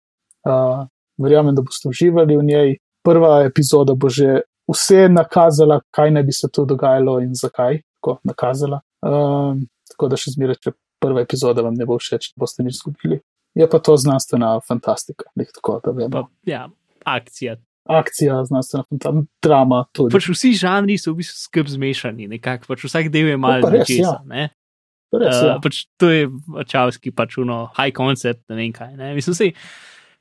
Uh, verjamem, da boste uživali v njej. Prva epizoda bo že vse nakazala, kaj naj bi se tu dogajalo in zakaj, tako nakazala. Um, tako da še zmeraj, če prva epizoda vam ne bo všeč, boste nič izgubili. Je pa to znanstvena fantastika, tako, da vemo. Pa, ja, akcija. Akcija, znanstvena fantastika, drama tudi. Pač vsi žanri so v bistvu skrb zmešani, nekako pač vsak del je malo nečesa. ja. Res, Uh, ja. pač to je čavski, pač uno, high concept, ne vem kaj. Ne? Mislim, sej,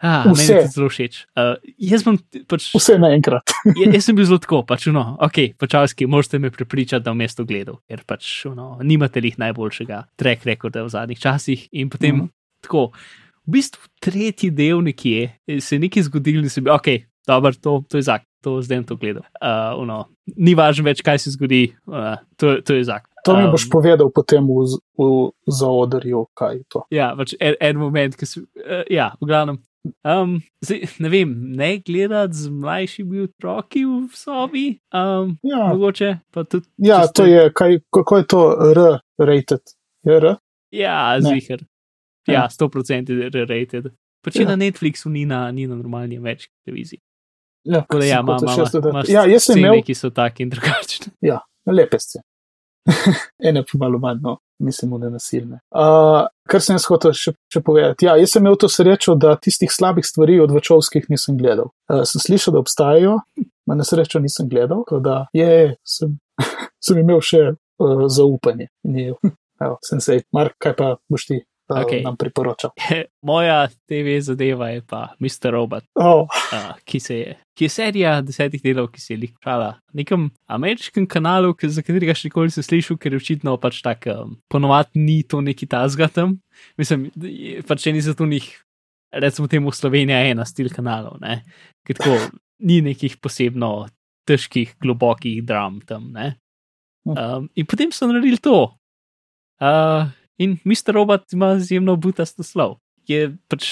ah, meni Vse. je to zelo všeč. Uh, jaz, bom, pač, Vse naenkrat. ja, jaz sem bil zelo tako, pač, no, ok, počavski, morate me prepričati, da bom mesto gledal, ker pač uno, nimate lih najboljšega track rekorda v zadnjih časih. In potem mm. tako, v bistvu tretji del nekje eh, se je nekaj zgodilo in sem bil, ok, dobro, to, to je zak. To zdaj to gledal. Uh, uno, ni važno več, kaj se zgodi, uh, to, to je zak. To mi Um, boš povedal potem v, v zaodrju, kaj je to. Ja, pač en, en moment, ki se. Uh, ja, v glavnem. Um, zdaj, ne vem, ne gledati z mlajšimi otroki v sobi, um, Ja, mogoče pa tudi. ja če to je, kaj, kako je to R-rated? Je R? Ja, Ne. Ja, Ja. 100% je rated. Pač ja. Ja. na Netflixu ni na, ni na normalni ameriški televiziji. Ja, Tako da ja, ima, ima, še ima ja, jaz sem imel ki so taki in drugačni. lepe scene. Ene pa malo manj. No. mislim, da nasilne. Uh, kar sem jaz hotel še, še povedati. Ja, jaz sem imel to srečo, da tistih slabih stvari od Vačovskih nisem gledal. Uh, sem slišal, da obstajajo, na nesrečo nisem gledal, tako da je, sem, sem imel še uh, zaupanje. Evo, sem se, Mark, kaj pa boš ti okay. nam priporočal. Moja TV zadeva je pa Mr. Robot, oh. uh, ki, je, ki je serija desetih delov, ki se je likala na nekem ameriškem kanalu, za katerega še nikoli nisem slišal, ker je očitno pač tako, um, ponovadi ni to neki tazgatem. Mislim, pač če ni za to njih, recimo temu Slovenija, ena stil kanalov, ne? ker tako ni nekih posebno težkih, globokih dram tam. Hm. Um, in potem so naredili to. Uh, In Mr. Robot ima izjemno butast naslov. Pač,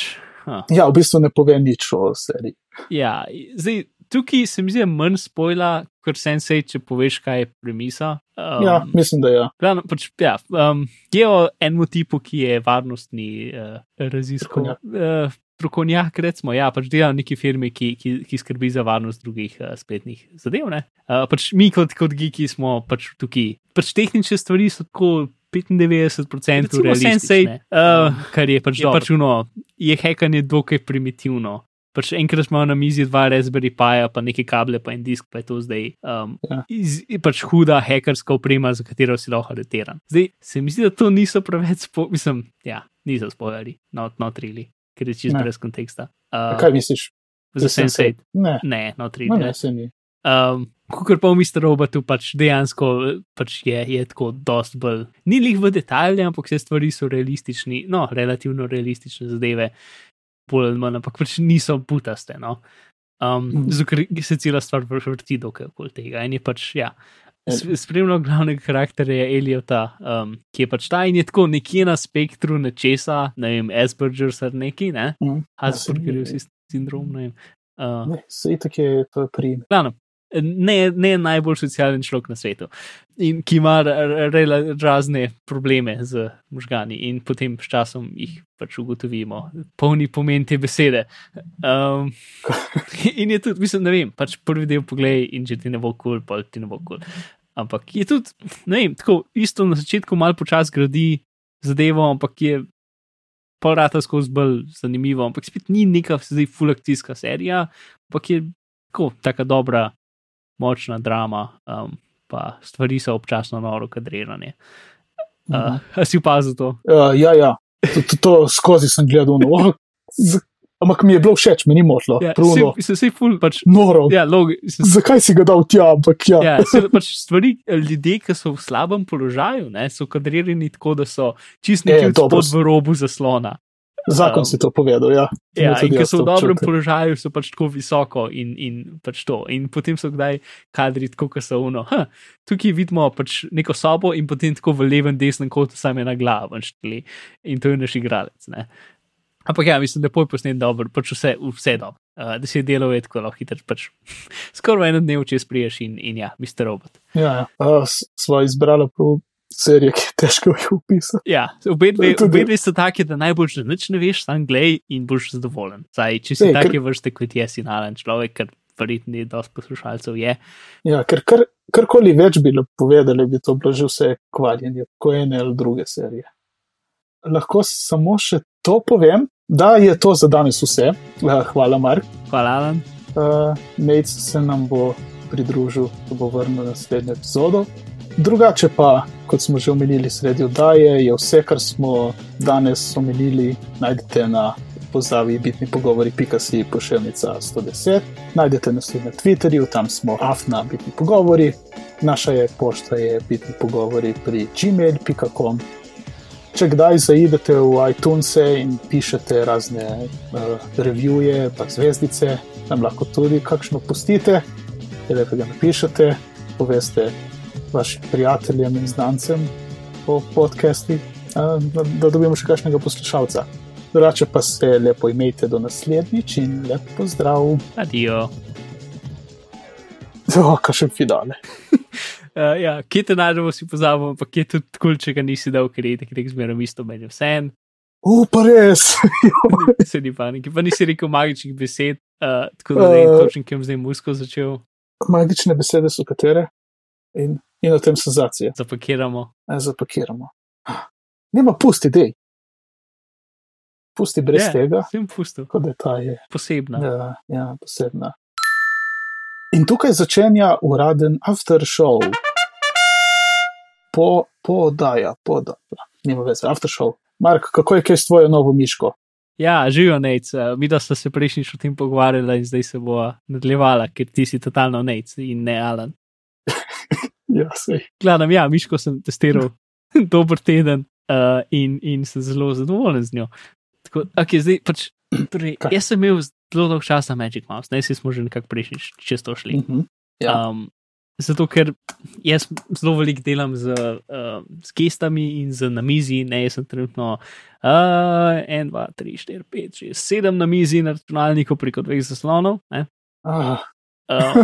ja, v bistvu ne pove nič o seriji. Ja, zdaj, tukaj se mi zdi manj spojla, kot sem se, če poveš, kaj je premisa. Um, ja, mislim, da je. Ja. Pač, ja, um, je o enem tipu, ki je varnostni uh, raziskovalec. Uh, Strokovnjak, recimo, ja, pač dela v neki firmi, ki, ki, ki skrbi za varnost drugih uh, spletnih zadev. Uh, pač mi, kot, kot geeki, smo pač tukaj. Pač tehnične stvari so tako 95% realistične. Uh, kar je pač dobro. Pač uno, je hekanje dokaj primitivno. Pač enkrat smo na mizi dva Raspberry Pi, pa nekaj kable, pa en disk, pa je to zdaj. Um, ja. iz, pač huda hekerska oprema, za katero si lahko areteran. Zdaj se mi zdi, da to niso preveč, spo, mislim, ja, niso spovedali, not, not really, ker je čisto brez konteksta. Uh, kaj misliš? Za Sensei? Ne, ne, not really. No, ne, se ni. Um, Kukor pa v Mr. Robotu pač dejansko pač je, je tako dost bolj. Ni lih v detalje, ampak vse stvari so realistični, no, relativno realistične zadeve, bolj ali manj, ampak pač niso putaste. No. Um, mm. Zato se cela stvar vrti dokaj okoli tega. In je pač, ja, spremljal glavnega karakterja je Eliota, um, ki je pač ta in je tako nekje na spektru nečesa, ne vem, Asperger's ali neki, ne? Mm. Asperger's sindrom, ne vem. Uh, ne, se je tako, to je prijem ne, ne najbolj socialen človek na svetu, in ki ima razne probleme z možgani, in potem s časom jih pač ugotovimo, polni pomen te besede. Um, in je tudi, mislim, ne vem, pač prvi del poglej, in če ti ne bo kul, cool, pa ti ne bo kul. Cool. Ampak je tudi, ne vem, tako isto na začetku malo počas gradi zadevo, ampak je. Pol rata skozi bolj zanimivo, ampak spet ni neka zdaj fulakcijska serija, ampak je tako, tako dobra, močna drama, um, pa stvari so občasno noro kadrirane. Uh, uh -huh. Si opazil to? Uh, ja, ja. To, to, to skozi sem gledal. No. Ampak mi je bilo všeč, mi ni motlo. Ja, se si ful, pač. Noro. Ja, logi, se, Zakaj si ga dal tja? Ampak, ja. ja, se, pač stvari, ljudje, ki so v slabem položaju, ne, so kadrirani tako, da so čistni e, pod v robu zaslona. Zakon um, si to povedal. Ja, ja in ker so v dobrem čukaj. položaju, so pač tako visoko in, in pač to. In potem so kdaj kadri tako, kot so uno. Ha, tukaj vidimo pač neko sobo in potem tako v levem, desnem kotu same na glavo in to je naš igralec. Ne. Ampak ja, mislim, da je posnet dobro, pač vse, vse dobro. Uh, da si je tako lahko hitro, pač skoraj eno dnev čez priješ in, in ja, mister robot. Ja, ja. uh, smo izbrali prav serije, ki je težko jih opisati. Ja, obe dve so taki, da najbolj že nič ne veš, sam glej in boš zadovoljen. Saj, če si taki kar... vrste kot jaz, si nalen človek, ker verjetno dosti poslušalcev je. Ja, ker kar, karkoli več bi povedali, bi to bilo že vse kvaljenje, ko ene ali druge serije. Lahko samo še to povem, da je to za danes vse. Hvala, Mark. Hvala, Alan. Uh, Mejc se nam bo pridružil, ko bo vrnil naslednjo epizodo. Drugače pa, kot smo že omenili sredi oddaje, je vse, kar smo danes omenili, najdete na pozavi bitni pogovori.si pošiljnica 110. Najdete nas tudi na Twitterju, tam smo afna bitni pogovori. Naša je pošta je bitni pogovori pri gmail.com. Če kdaj zaidete v iTunes in pišete razne uh, revije, pa zvezdice, nam lahko tudi kakšno pustite, lepo ga napišete, poveste vašim prijateljem in znancem po podcasti, da, da dobimo še kakšnega poslušalca. Drugače pa se lepo imejte do naslednjič in lep pozdrav. Adijo. Zelo, kakšen finale. Uh, ja, kje te najdemo, si pozabimo, ampak je tudi kul, če ga nisi dal, ker je tako zmerno isto, meni vse en. U, pa res. Se ni paniki, pa nisi rekel magičnih besed, uh, tako da ne vem uh, točno, kje bom zdaj musko začel. Magične besede so katere? In in o tem senzacije. Zapakiramo. Zapakiramo. Nima pusti, dej. Pusti brez Ja, tega, Sem pustil, kot da ta je. posebna. Ja, ja, posebna. In tukaj začenja uraden after show. Po, po oddaja, po oddaja. Nima veze, after show. Mark, kako je kaj s tvojo novo miško? Ja, živijo nec. Mi da smo se prejšnjič o tem pogovarjali in zdaj se bo nadaljevala, ker ti si totalno nec in ne Alan. Ja, sej. Gledam, ja, miško sem testiral dober teden uh, in, in sem zelo zadovoljen z njo. Tako, okay, zdaj, pač, torej, Kaj? jaz sem imel zelo dolgo časa Magic Mouse, ne si smo že nekako prejšnjič čez to šli. Mhm. Ja. Um, zato, ker jaz zelo veliko delam z, uh, z gestami in z namizi, ne jaz sem trenutno uh, 1, 2, 3, 4, 5, 6, 7 na mizi na računalniku preko dveh zaslonov. Ne? Ah, Um,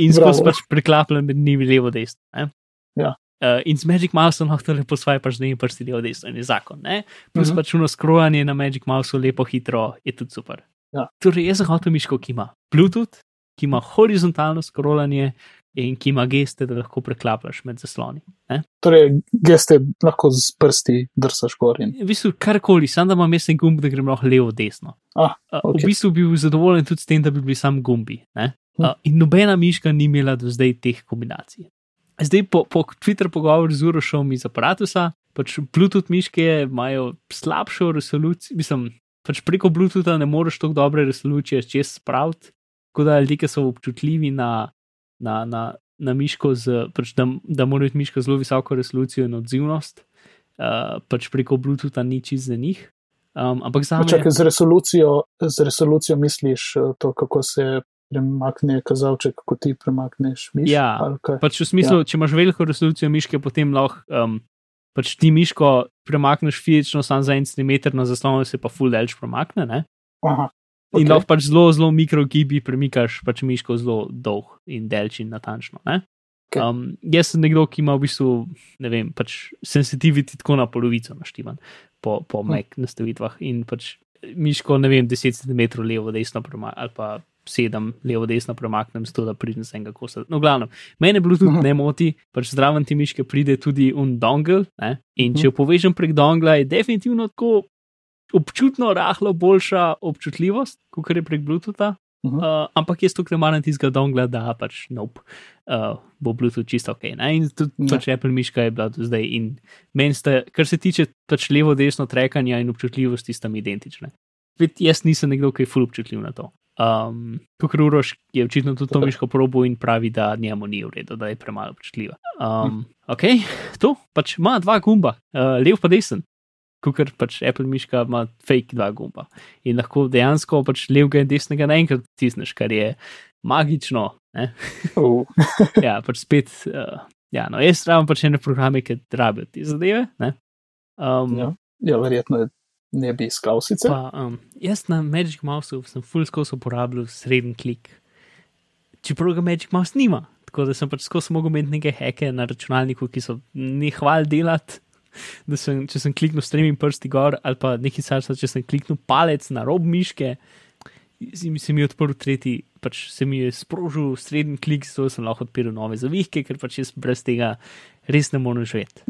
in skozi pač preklapljam med njimi levo, desno. ne. Ja. Uh, in z Magic Mouse lahko lepo svoje pač z njimi prsti levo, desno in je zakon. Ne? Plus Mhm. pač uno skrojanje na Magic Mouse lepo hitro je tudi super. Ja. Torej, jaz sem hotel miško, ki ima Bluetooth, ki ima horizontalno skrolanje in ki ima geste, da lahko preklapljaš med zasloni. Ne? torej, geste lahko z prsti drsaš gor in. V bistvu karkoli, samo da imam jaz en gumb, da grem lahko levo, desno. Ah, Uh, okej. V bistvu bi bil zadovoljen tudi s tem, da bi bili sam gumbi. Ne? Uh, in nobena miška ni imela do zdaj teh kombinacij. Zdaj po, po Twitter pogovoru z Urošom iz aparata, pač Bluetooth miške imajo slabšo resolucijo, mislim, pač preko Bluetootha ne moreš tako dobre resolucije čez spraviti, tako da ljudje, ki so občutljivi na, na, na, na miško, z, pač da, da mora imeti miška zelo visoko resolucijo in odzivnost, uh, pač preko Bluetootha ni čist za njih. Um, ampak me. Čakaj, z resolucijo, z resolucijo misliš eh, to, kako se premakne kazalček, ko ti premakneš miš? Ja. Pač v smislu, ja. če imaš veliko resolucijo miške, potem lahko um, pač ti miško premakneš fizično samo za en centimeter na zaslonu, se pa full delč premakne. Ne? Aha, In okej. lahko pač zelo, zelo mikrogibi premikaš pač miško zelo dolg in delč in natančno. Ne? Okej. Um, jaz sem nekdo, ki ima v bistvu, ne vem, pač sensitivity tako na polovico naštiman po, po Hm. Mac nastavitvah in pač miško, ne vem, 10 cm levo, desno ali pa 7 levo, desno premaknem, zato da pridem z enega kosa. No, glavno, mene Bluetooth ne moti, pač zraven te miške pride tudi un dongle ne? in Mhm. če jo povežem prek dongla, je definitivno tako občutno rahlo boljša občutljivost, kot je prek Bluetootha. Mhm. Uh, ampak jaz tukaj maram tistega dongla, da pač nope, uh, bo Bluetooth čisto ok. Ne? In tudi Ja. ja. pač Apple miška je bila zdaj. In meni sta, kar se tiče pač levo-desno trekanja in občutljivosti, sta mi identične. Spet jaz nisem nekdo, ki je full občutljiv na to. Um, Tukaj Uroš je očitno tudi to miško probo in pravi, da njemu ni v redu, da je premalo občutljiva. Um, ok, to pač ima dva gumba, uh, lev pa desen. Ker pač Apple miška ima fake dva gumba in lahko dejansko pač levega in desnega naenkrat tisneš, kar je magično. Uh, ja, pač spet. Uh, ja, no, jaz rabim pač ene programe, ki rabijo te zadeve. ne. Um, ja. ja, verjetno ne bi iskal sicer. Pa, um, jaz na Magic Mouseu sem full skozi uporabljal srednji klik, čeprav ga Magic Mouse nima. Tako da sem pač skozi mogel imeti neke heke na računalniku, ki so nehval delati. Da sem, če sem kliknil s tremi prsti gor, ali pa nekaj časa, če sem kliknil palec na rob miške, se mi je odprl tretji, pač se mi je sprožil srednji klik, zato sem lahko odpiral nove zavihke, ker pač jaz brez tega res ne morem živeti.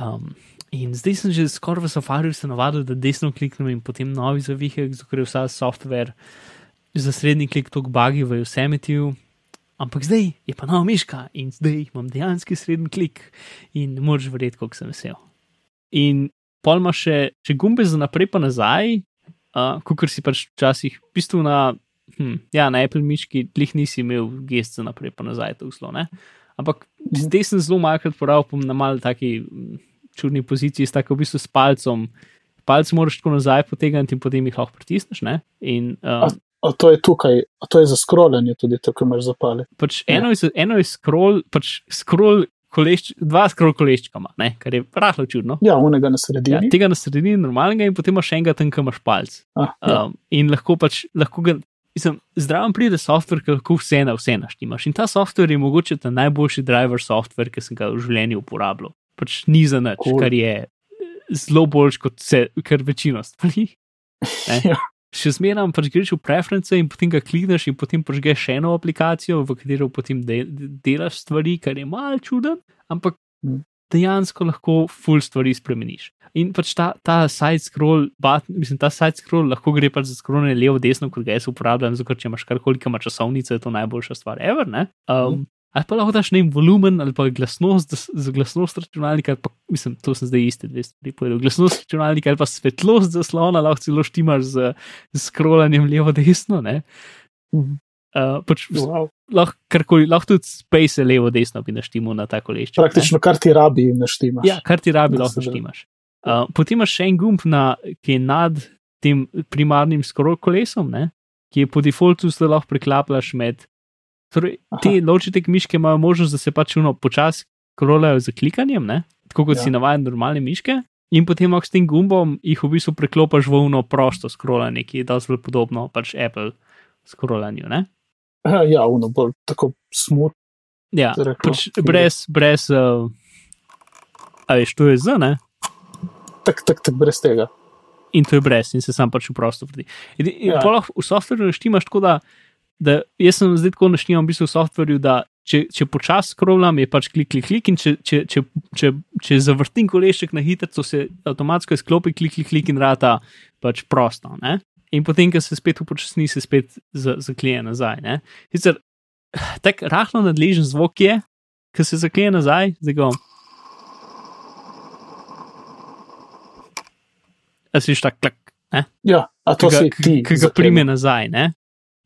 Um, in zdaj sem že skoraj v Safariju se navadil, da desno kliknem in potem novi zavihek, zato je vsa software za srednji klik tako bagi v Yosemiteju. Ampak zdaj je pa nova miška in zdaj imam dejansko srednji klik in moreš verjeti, kako sem vesel. In pol ima še, še gumbe za naprej pa nazaj, uh, kot si pač včasih, v bistvu na, hm, ja, na Apple miški, tlih nisi imel gest za naprej pa nazaj, to uslo, ne. Ampak zdaj sem zelo malkrat porabil na mal taki mm, čudni poziciji, s tako v bistvu s palcem. Palce moraš tako nazaj potegniti in potem jih lahko pritisneš. Ne? In um, A to je tukaj, a to je za scrollanje tudi, tako imaš zapale. pač Ja. eno, je, eno je scroll, pač scroll kolešč, dva scroll koleščka, ima, ne? kar je rahlo čudno. Ja, unega na Ja, sredini. tega na sredini normalnega in potem imaš še enega tam, ki imaš palc. Ah, ja. Um, in lahko pač, lahko ga, mislim, zdravo pride softver, ki lahko vse na vse naštimaš. In ta softver je mogoče ta najboljši driver softver, ki sem ga v življenju uporabljal. Pač ni za nič, Cool. kar je zelo boljš kot vse, kar večino stvari. Ja. Še zmeraj pač greš v preference in potem ga klikneš in potem požgeš še eno aplikacijo, v katero potem de, de, delaš stvari, kar je mal čuden, ampak Mm. dejansko lahko full stvari spremeniš. In pač ta, ta side scroll, bat, mislim, ta side scroll lahko gre pač za scrollanje levo, desno, kot ga jaz uporabljam, zato če imaš karkoli, ima časovnice, je to najboljša stvar ever. Ne? Um, ali pa lahko daš neem volumen ali pa glasnost, za glasnost računalnika, pa mislim, to sem zdaj isti dve stvari povedal. Glasnost računalnika ali pa svetlost zaslona lahko celo štimaš z, z scrollanjem levo, desno. Uh, pač, wow. lahko, karkoli, lahko tudi space levo, desno bi naštimo na tako lešče. Praktično, ne? kar ti rabi, naštimaš. Ja, kar ti rabi, lahko naštimaš. Uh, potem imaš še en gumb, na, ki je nad tem primarnim scroll kolesom, ne? ki je po defaultu zelo lahko preklapljaš med. Torej, te ločite miške imajo možnost, da se pač uno počasi scrollajo z klikanjem, ne? tako kot ja. si navaden normalne miške. In potem s tem gumbom jih v bistvu preklopiš v uno prosto scrollanje, ki je dosti podobno pač Apple scrollanju. Ne? Ja, uno bolj tako smut. Ja, pač brez, brez, uh, a veš, to je z, ne? tako tak, tak, brez tega. In to je brez, in se sam pač v prostor vrti. In, in ja. v softverju naštimaš tako, da, da jaz sem zdaj tako naštimam v bistvu v softverju, da če, če počasi scrollam, je pač klik, klik, klik, in če, če, če, če, če zavrtim kolešček na hitro, se avtomatsko izklopi klik, klik, klik in rata pač prosto. Ne? In potem, ko se spet upočasni, se spet zaklije nazaj. Ne? Sicer tako rahlo nadležen zvok je, ki se zaklije nazaj, zdaj ga. A si šta klik. Ja, a to si ti. Ki ga prime nazaj. Ne?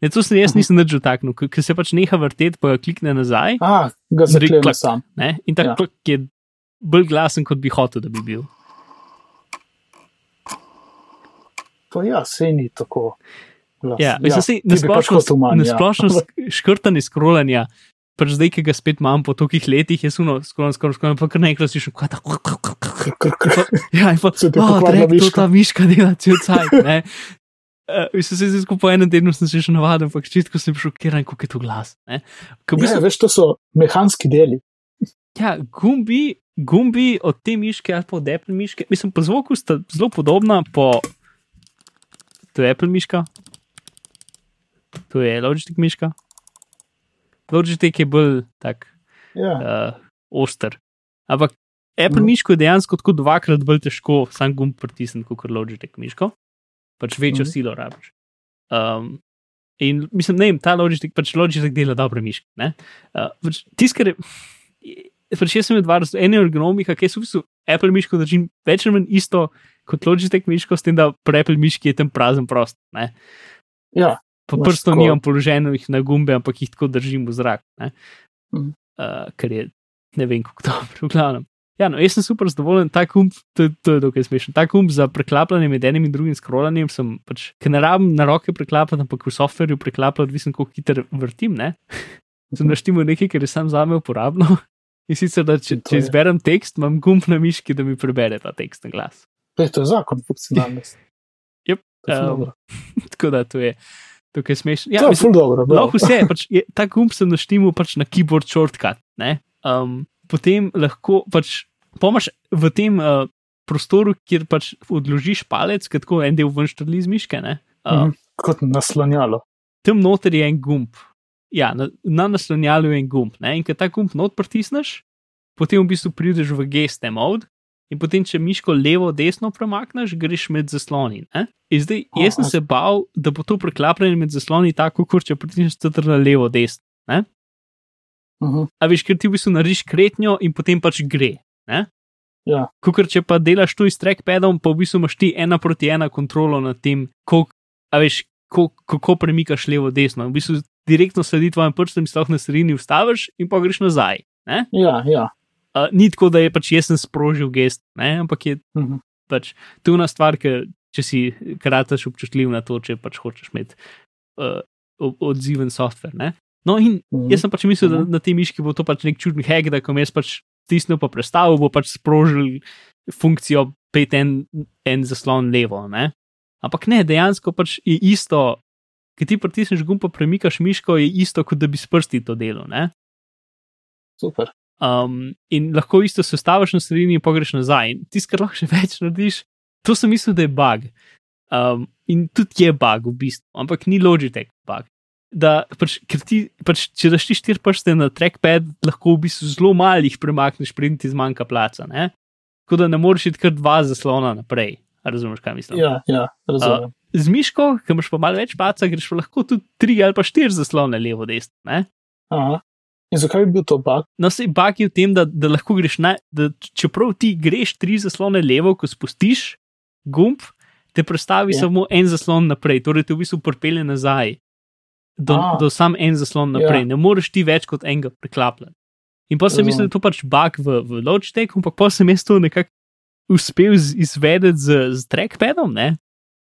Ne, to sem jaz -huh. nisem več dotaknil, ker se pač neha vrteti, pa ga klikne nazaj. Ah, ga zaklije sam. Ne? In tako ja. je bolj glasen, kot bi hotel, da bi bil. Pa ja, se ni tako. Ja, ja, se, na splošno, na ja. ja. škrtanje skrolanja, pač zdaj, ki ga spet imam po tolikih letih, je suno, skrolno, skrolno, pa kar nekaj si še kaj tako. Ja, in pa se ti je to ta miška dela cel cajt. Uh, se je zdaj po enem tednu se še navadil, ampak čitko sem šokiran, kako je to glas. Ja, veš, to so mehanski deli. Ja, gumbi, gumbi od te miške ali pa od Apple miške, mislim, po zvoku sta zelo podobna, po to je Apple miška, to je Logitech miška. Logitech je bolj tak. Ja. uh, oster. Ampak Apple no. miško je dejansko tako dvakrat bolj težko sam gumb pritisniti kot Logitech miško, pač večjo mm -hmm. silo rabiš. Um, in mislim, ne vem, ta Logitech, pač Logitech dela dobre miške. Uh, pač Tiskare. Pač jaz sem dva različna, ena ergonomika, ki so v bistvu Apple miško držim več ali manj isto, kot Logitech miško, s tem, da pri Apple miški je tam prazen prostor. Ja, po prstu nimam položenih na gumbe, ampak jih tako držim v zrak. Mm. Uh, ker je ne vem, kako dobro, v glavnem. Ja, no, jaz sem super zadovoljen, ta kump, to, to je dokaj smešen. Ta kump za preklapljanje med enim in drugim scrollanjem sem pač, ker ne rabim na roke preklapljati, ampak v softverju preklapljati, odvisno koliko hiter vrtim, ne. Sem naštimo nekaj, kar je sam za me uporabno. In sicer, da če, če izberem tekst, imam gumb na miški, da mi prebere ta tekst na glas. To je zakon funkcionalnosti. Yep. Um, tako da to je. Tukaj smeš. Ja, to je zelo dobro. Lahko vse, pač je, ta gumb sem naštimal pač na keyboard shortcut. Um, potem lahko pač pomaš v tem uh, prostoru, kjer pač odložiš palec, kot en del ven štrli z miške. Uh, mm, kot naslonjalo. Tam noter je en gumb. Ja, na, na naslonjalu je en gumb. Ne? In ko ta gumb not pritisneš, potem v bistvu prideš v geste mode. In potem, če miško levo, desno premakneš, greš med zasloni. Ne? In zdaj, jaz sem se bal, da bo to preklapljanje med zasloni tako, kot če pritisneš center na levo, desno. Uh -huh. A veš, ker ti v bistvu narediš kretnjo in potem pač gre. Ja. Kukor, če pa delaš to iz trackpadom, pa v bistvu imaš ti ena proti ena kontrolo nad tem, kolik, veš, kolik, kako premikaš levo, desno. V bistvu direktno sledi tvojim prstom, sploh na sredini vstaviš in pa greš nazaj. Ne? Ja, ja. Uh, ni tako, da je pač jaz sem sprožil gest, ne? ampak je uh mhm. -huh. pač tuna stvar, ker če si krataš občutljiv na to, če pač hočeš imeti uh, odziven softver. Ne? No, in -huh. jaz sem pač mislil, da mhm. na tej miški bo to pač nek čudni hack, da ko jaz pač stisnil pa predstavil, bo pač sprožil funkcijo pet en, en zaslon levo. Ne? Ampak ne, dejansko pač je isto, ki ti pritisneš gumb, pa premikaš miško, je isto, kot da bi s prsti to delo. Ne? Super. Um, in lahko isto se staviš na sredini in pogreš nazaj. In tisto, kar lahko še več narediš, to sem mislil, da je bug. Um, in tudi je bug v bistvu, ampak ni Logitech bug. Da pač, ker ti, pač, če daš ti štiri prste na trackpad, lahko v bistvu zelo malih premakneš, preden ti zmanjka placa. Ne? Tako da ne moreš iti kar dva zaslona naprej. A Razumeš, kaj mislim? Ja, ja, razumem. Z miško, ki imaš pa malo več placa, greš pa lahko tudi tri ali pa štiri zaslone levo, desno. Aha. In zakaj bi bil to bug? No, se bak je v tem, da, da lahko greš na, da čeprav ti greš tri zaslone levo, ko spustiš gumb, te prestavi Ja. samo en zaslon naprej, torej te v bistvu pripelje nazaj. Do, A. do sam en zaslon naprej, Ja. ne moreš ti več kot enega preklapljati. In pa sem mislil, da je to pač bug v, v Logitechu, ampak pa sem jaz to nekako uspel izvedeti z, z trackpadom, ne?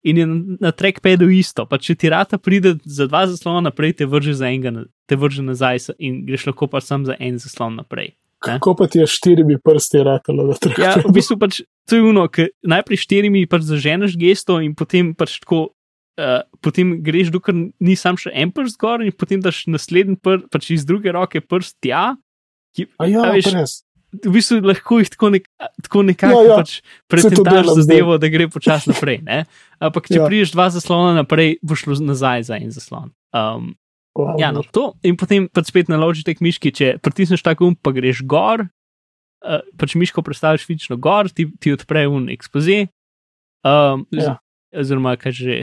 In je na, trackpadu isto. Pa če ti rata pride za dva zaslona naprej, te vrže za enega, te vrže nazaj in greš lahko pa sam za en zaslon naprej. Ne? Kako pa ti je štirimi prsti ratalo, da treba? Ja, v bistvu pač to je uno, ker najprej štirimi pač zaženeš gesto in potem pač tako. Uh, potem greš, dokler ni sam še en prst gor, in potem daš naslednji prst, pač iz druge roke prst tja. Ki, ja, veš, pa res. v bistvu lahko jih tako, nek, tako nekako Ja, ja. pač pretentaš zadevo, da gre počasi naprej. Ne? Ampak če Ja. priješ dva zaslona naprej, boš šlo nazaj za en zaslon. Um, Wow, Ja, no, to. In potem pa spet na logitek miški, če pritisneš ta gumb, pa greš gor, uh, pač miško predstaviš fizično gor, ti, ti odpre un ekspoze. Um, Ja. Oziroma, kaj že,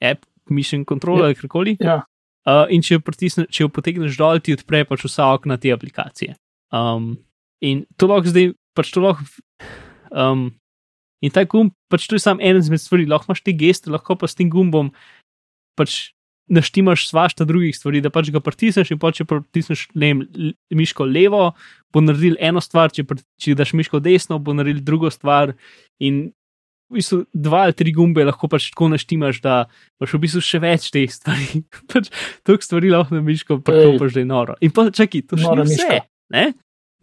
app, mission control ali karkoli. Ja, Uh, in če jo, pritisne, če jo potegneš dol, ti odpre pač vsa okna te aplikacije. Um, in to lahko zdaj, pač to lahko. Um, in ta gumb, pač to je samo en izmed stvari, lahko imaš te geste, lahko pa s tem gumbom pač naštimaš svašta drugih stvari, da pač ga pritisneš in pa če pritisneš ne miško levo, bo naredil eno stvar, če, pri- če daš miško desno, bo naredil drugo stvar. In v bistvu dva ali tri gumbe lahko pač tako naštimaš, da imaš v bistvu še več teh stvari. pač toliko stvari lahko na miško priklopiš, da je noro. In pa čakaj, to še Nora ni vse. Ne?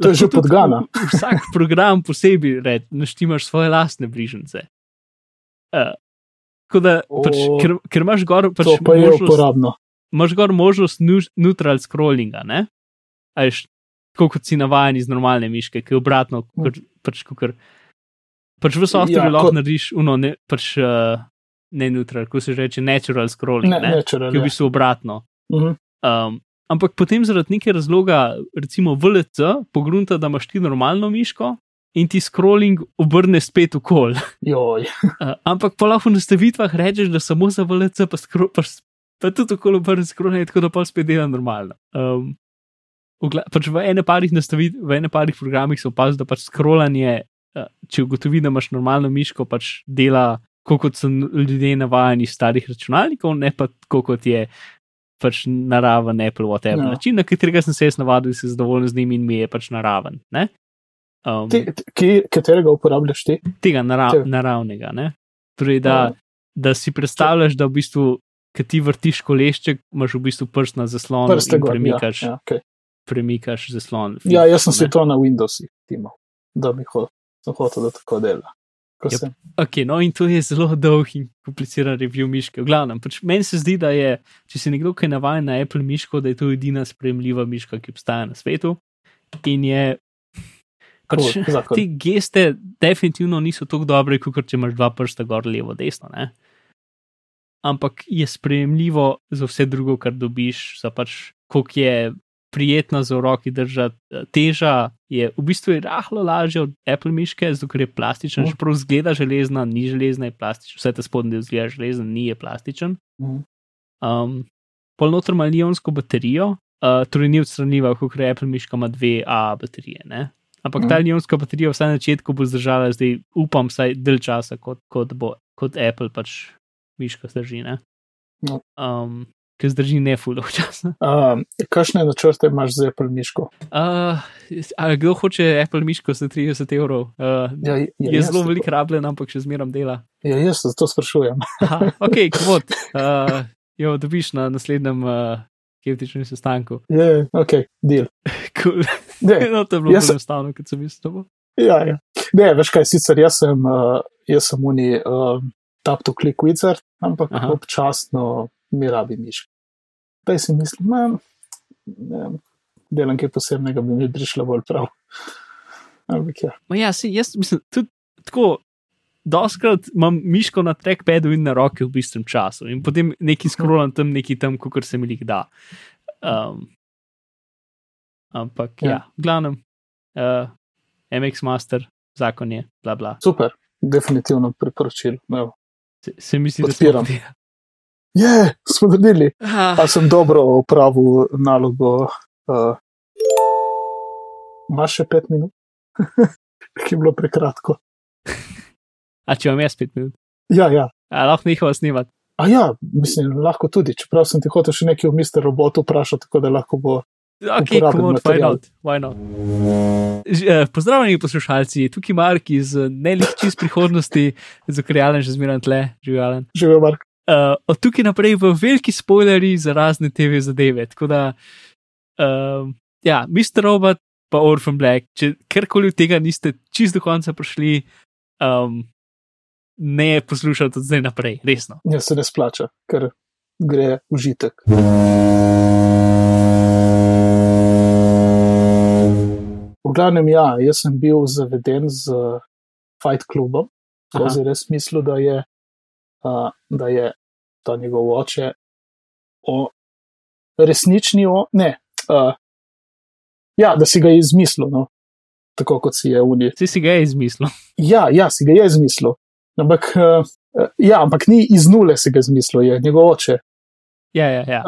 To je že podgana. Vsak program posebej red, naštimaš svoje lastne bližnjice. Uh, tako da, pač, O, ker, ker imaš gor pač to pa je možnost, uporabno. imaš gor možnost neutral scrollinga, ne? A Veš, tako kot si navajen iz normalne miške, ki je obratno, kot, pač, kakor, pač v softwarju Ja, ja, lahko kot- narediš uno, ne, pač, uh, ne neutral, ko se reče natural scrolling, Ne, ne, če ki je v rečeš. bistvu obratno. Mhm. Um, ampak potem zaradi neke razloga, recimo VLC, pogrunta, da imaš ti normalno miško in ti scrolling obrne spet okol. Joj, Uh, ampak pa lahko v nastavitvah rečeš, da samo za VLC, pa, skro, pa, pa tudi okolo obrne scrolling, tako da pa spet dela normalno. Um, v pač v ene parih nastavit, v ene parih programih so opazili, da pač scrollanje, uh, če ugotovi, da imaš normalno miško, pač dela, kot so ljudje navajeni starih računalnikov, ne pa tako kot je pač naraven Apple, whatever. Ja. Ja. Način, na katerega sem se jaz navadil, si zadovoljen z njim in mi je pač naraven. Ne? Um, ti, ki, katerega uporabljaš ti? tega nara Če- naravnega. Ne? Torej, da, Ja. da si predstavljaš, da v bistvu, ki ti vrtiš kolešček, imaš v bistvu prst na zaslonu Prste in. Ja, premikaš, ja, okay. premikaš zaslon. ja, jaz sem fizično, si to na Windowsih imel, da bi ho- sem hotel, da tako dela. Yep. Okay, no, in to je zelo dolg in kompliciran review miške. V glavnem, pač meni se zdi, da je, če si nekdo, ki je navaden na Apple miško, da je to edina sprejemljiva miška, ki obstaja na svetu. In je. Pač, Cool, zakon. te geste definitivno niso tako dobre, kot če imaš dva prsta gor, levo, desno. Ne? Ampak je sprejemljivo za vse drugo, kar dobiš, za pač, koliko je prijetno za roki držati. eh, Teža je v bistvu je rahlo lažja od Apple miške, zato ker je plastična, Mhm. čeprav zgleda železna, ni železna, je plastična, vse te spodnje del zgleda železen, ni je plastičen. Mhm. Um, Polnotro ima lionsko baterijo, uh, torej ni odstranljiva, kot je Apple miška, ima dve A baterije. Ne? Ampak mm. ta Mhm. lionska baterija vsaj na začetku bo zdržala, zdaj upam, vsaj del časa, kot, kot, bo, kot Apple pač miška zdrži. Ne? Um, Ker zdrži ne fulov časa. Um, kakšne načrte imaš za Apple miško? Uh, a kdo hoče Apple miško za 30 evrov? Uh, Ja, je, je zelo veliko rabljen, ampak še zmeram dela. Ja, jaz se zato sprašujem. Aha, ok, kvot. Uh, jo dobiš na naslednjem uh, skeptičnem sestanku. Je, ok, deal. Cool. Ne, no, to je bilo Jaz- enostavno, kot sem mislil. ja, ja. ne, veš kaj, sicer jaz sem, uh, jaz sem uni uh, tap to click wizard, ampak Aha. Občasno mi rabi miško. Zdaj si mislim, vem, delam kaj posebnega, bi mi prišlo bolj prav. Ampak ja. Ma ja, si, jaz mislim, tudi tako. doskrat imam miško na trackpadu in na roki v bistvu času, in potem neki skrolam tam, neki tam, kot se mi jih da. Um, ampak, ja, Ja. ja v glavnem, uh, MX Master, zakon je, bla bla. Super, definitivno priporočil. Evo. Se, se mi zdi, da Podpiram. smo Je, smo naredili. Ah, A sem dobro opravil nalogo. Uh, Imaš še pet minut? Ki je bilo prekratko. A če vam jaz pet minut, Ja, ja. a lahko nehava snimati. A ja, mislim, lahko tudi. Čeprav sem ti hotel še nekaj o Mister Robotu vprašati, tako da lahko bo. Ok, Uporaben come on, why not? Why not? Eh, Pozdravljeni poslušalci, tukaj Mark iz eh, nelih čist prihodnosti, zato ker je Alen že zmeraj tle, živelen. Živijo, Mark. Uh, od tukaj naprej v veliki spoileri za razne TV zadeve. Tako da, um, ja, Mr. Robot, pa Orphan Black, če karkoli od tega niste čist do konca prišli, um, ne poslušajte od zdaj naprej, resno. Ja, se ne splača, ker gre užitek. V glavnem, ja, jaz sem bil zaveden z Fight Clubom, skozi res mislil, da je, uh, da je ta njegov oče o resnični, o, ne, uh, ja, da si ga je izmislil, no, tako kot si je Uni. Vsi si ga je izmislil. Ja, ja, si ga je izmislil. Ampak, uh, ja, ampak ni iz nule si ga izmislil, je njegov oče. Ja, ja, ja.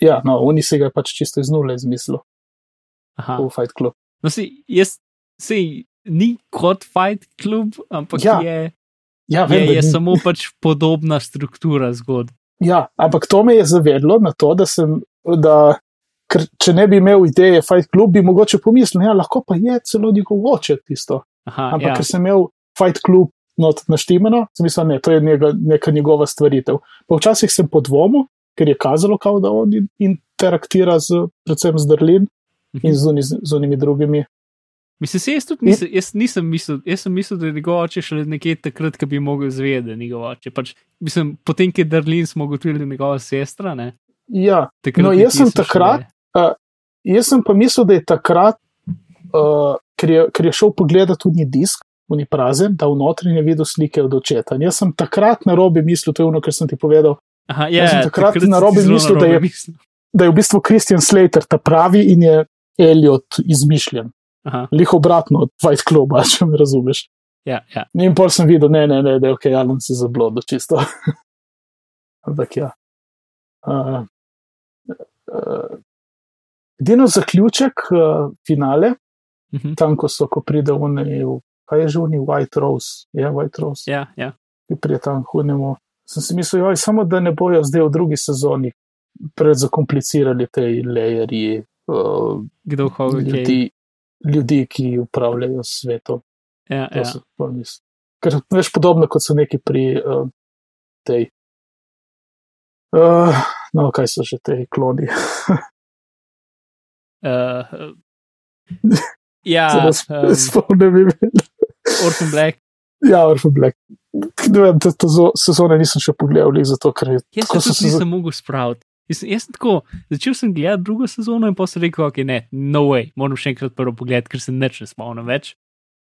Ja, no, Uni si ga je pač čisto iz nule izmislil Aha. v Fight Club. No, si, jaz, sej, ni kot Fight Club, ampak Ja, je, Ja, je, vem, da je ni- samo pač podobna struktura zgodb. Ja, ampak to me je zavedlo na to, da sem. Da, ker če ne bi imel ideje Fight Club, bi mogoče pomislil, da ja, lahko pa je celo njegov oče tisto. Aha, Ampak ja. ker sem imel Fight Club not naštemano, sem mislil, ne, to je njega, neka njegova stvaritev. Pa včasih sem podvomil, ker je kazalo, kao, da on in- interaktira z, predvsem z Drlin Mhm. in z, uni, z unimi drugimi. Mislim, se jaz nisem, jaz nisem mislil, jaz sem mislil, da je njegov oče šele nekje takrat, ko bi mogel zvedeti, da je njegov oče. Pač, mislim, potem, ko je Darlin, smo ugotovili, da je njegova sestra. Ne? Ja, Takrat No, jaz sem takrat- šele- jaz sem pa mislil, da je takrat, uh, ker, je, ker je šel pogledati tudi disk, oni prazen, da v notranji videl slike od očeta. In jaz sem takrat na robi mislil, to je ono, kar sem ti povedal, Aha, jaz sem ja, takrat narobe ti zelo mislil, da je- mislil. da je v bistvu Kristjan Slater ta pravi in je Elliot izmišljen. Lih obratno od White Cluba, če me razumeš. ja, ja. In pol sem videl, ne, ne, ne, da je ok, Alan se zablodo čisto. Ampak ja. Uh, uh, Edino zaključek, uh, finale, Mhm. tam, ko so, ko pride v ne, kaj je že v ne, White Rose, je White Rose, ja, ja. ki pride tam hunemo. Sem si mislil, joj, samo da ne bojo zdaj v drugi sezoni predzakomplicirali te lejerji uh, Kdo hoče. Ljudi, ki upravljajo svetom. Ja, To ja. Ker veš podobno kot so neki pri uh, tej. Uh, no, kaj so že te kloni? Uh, ja, um, spomnim imena. Orphan Black. Ja, Orphan Black. Ne vem, te, te zo- sezone nisem še pogledal, zato ker je Jaz se tudi nisem mogel spraviti. Jaz, jaz sem tako, začel sem gledati drugo sezono in pa sem rekel, ok, ne, no way, moram še enkrat prvo pogledati, ker se neč ne spomnim več.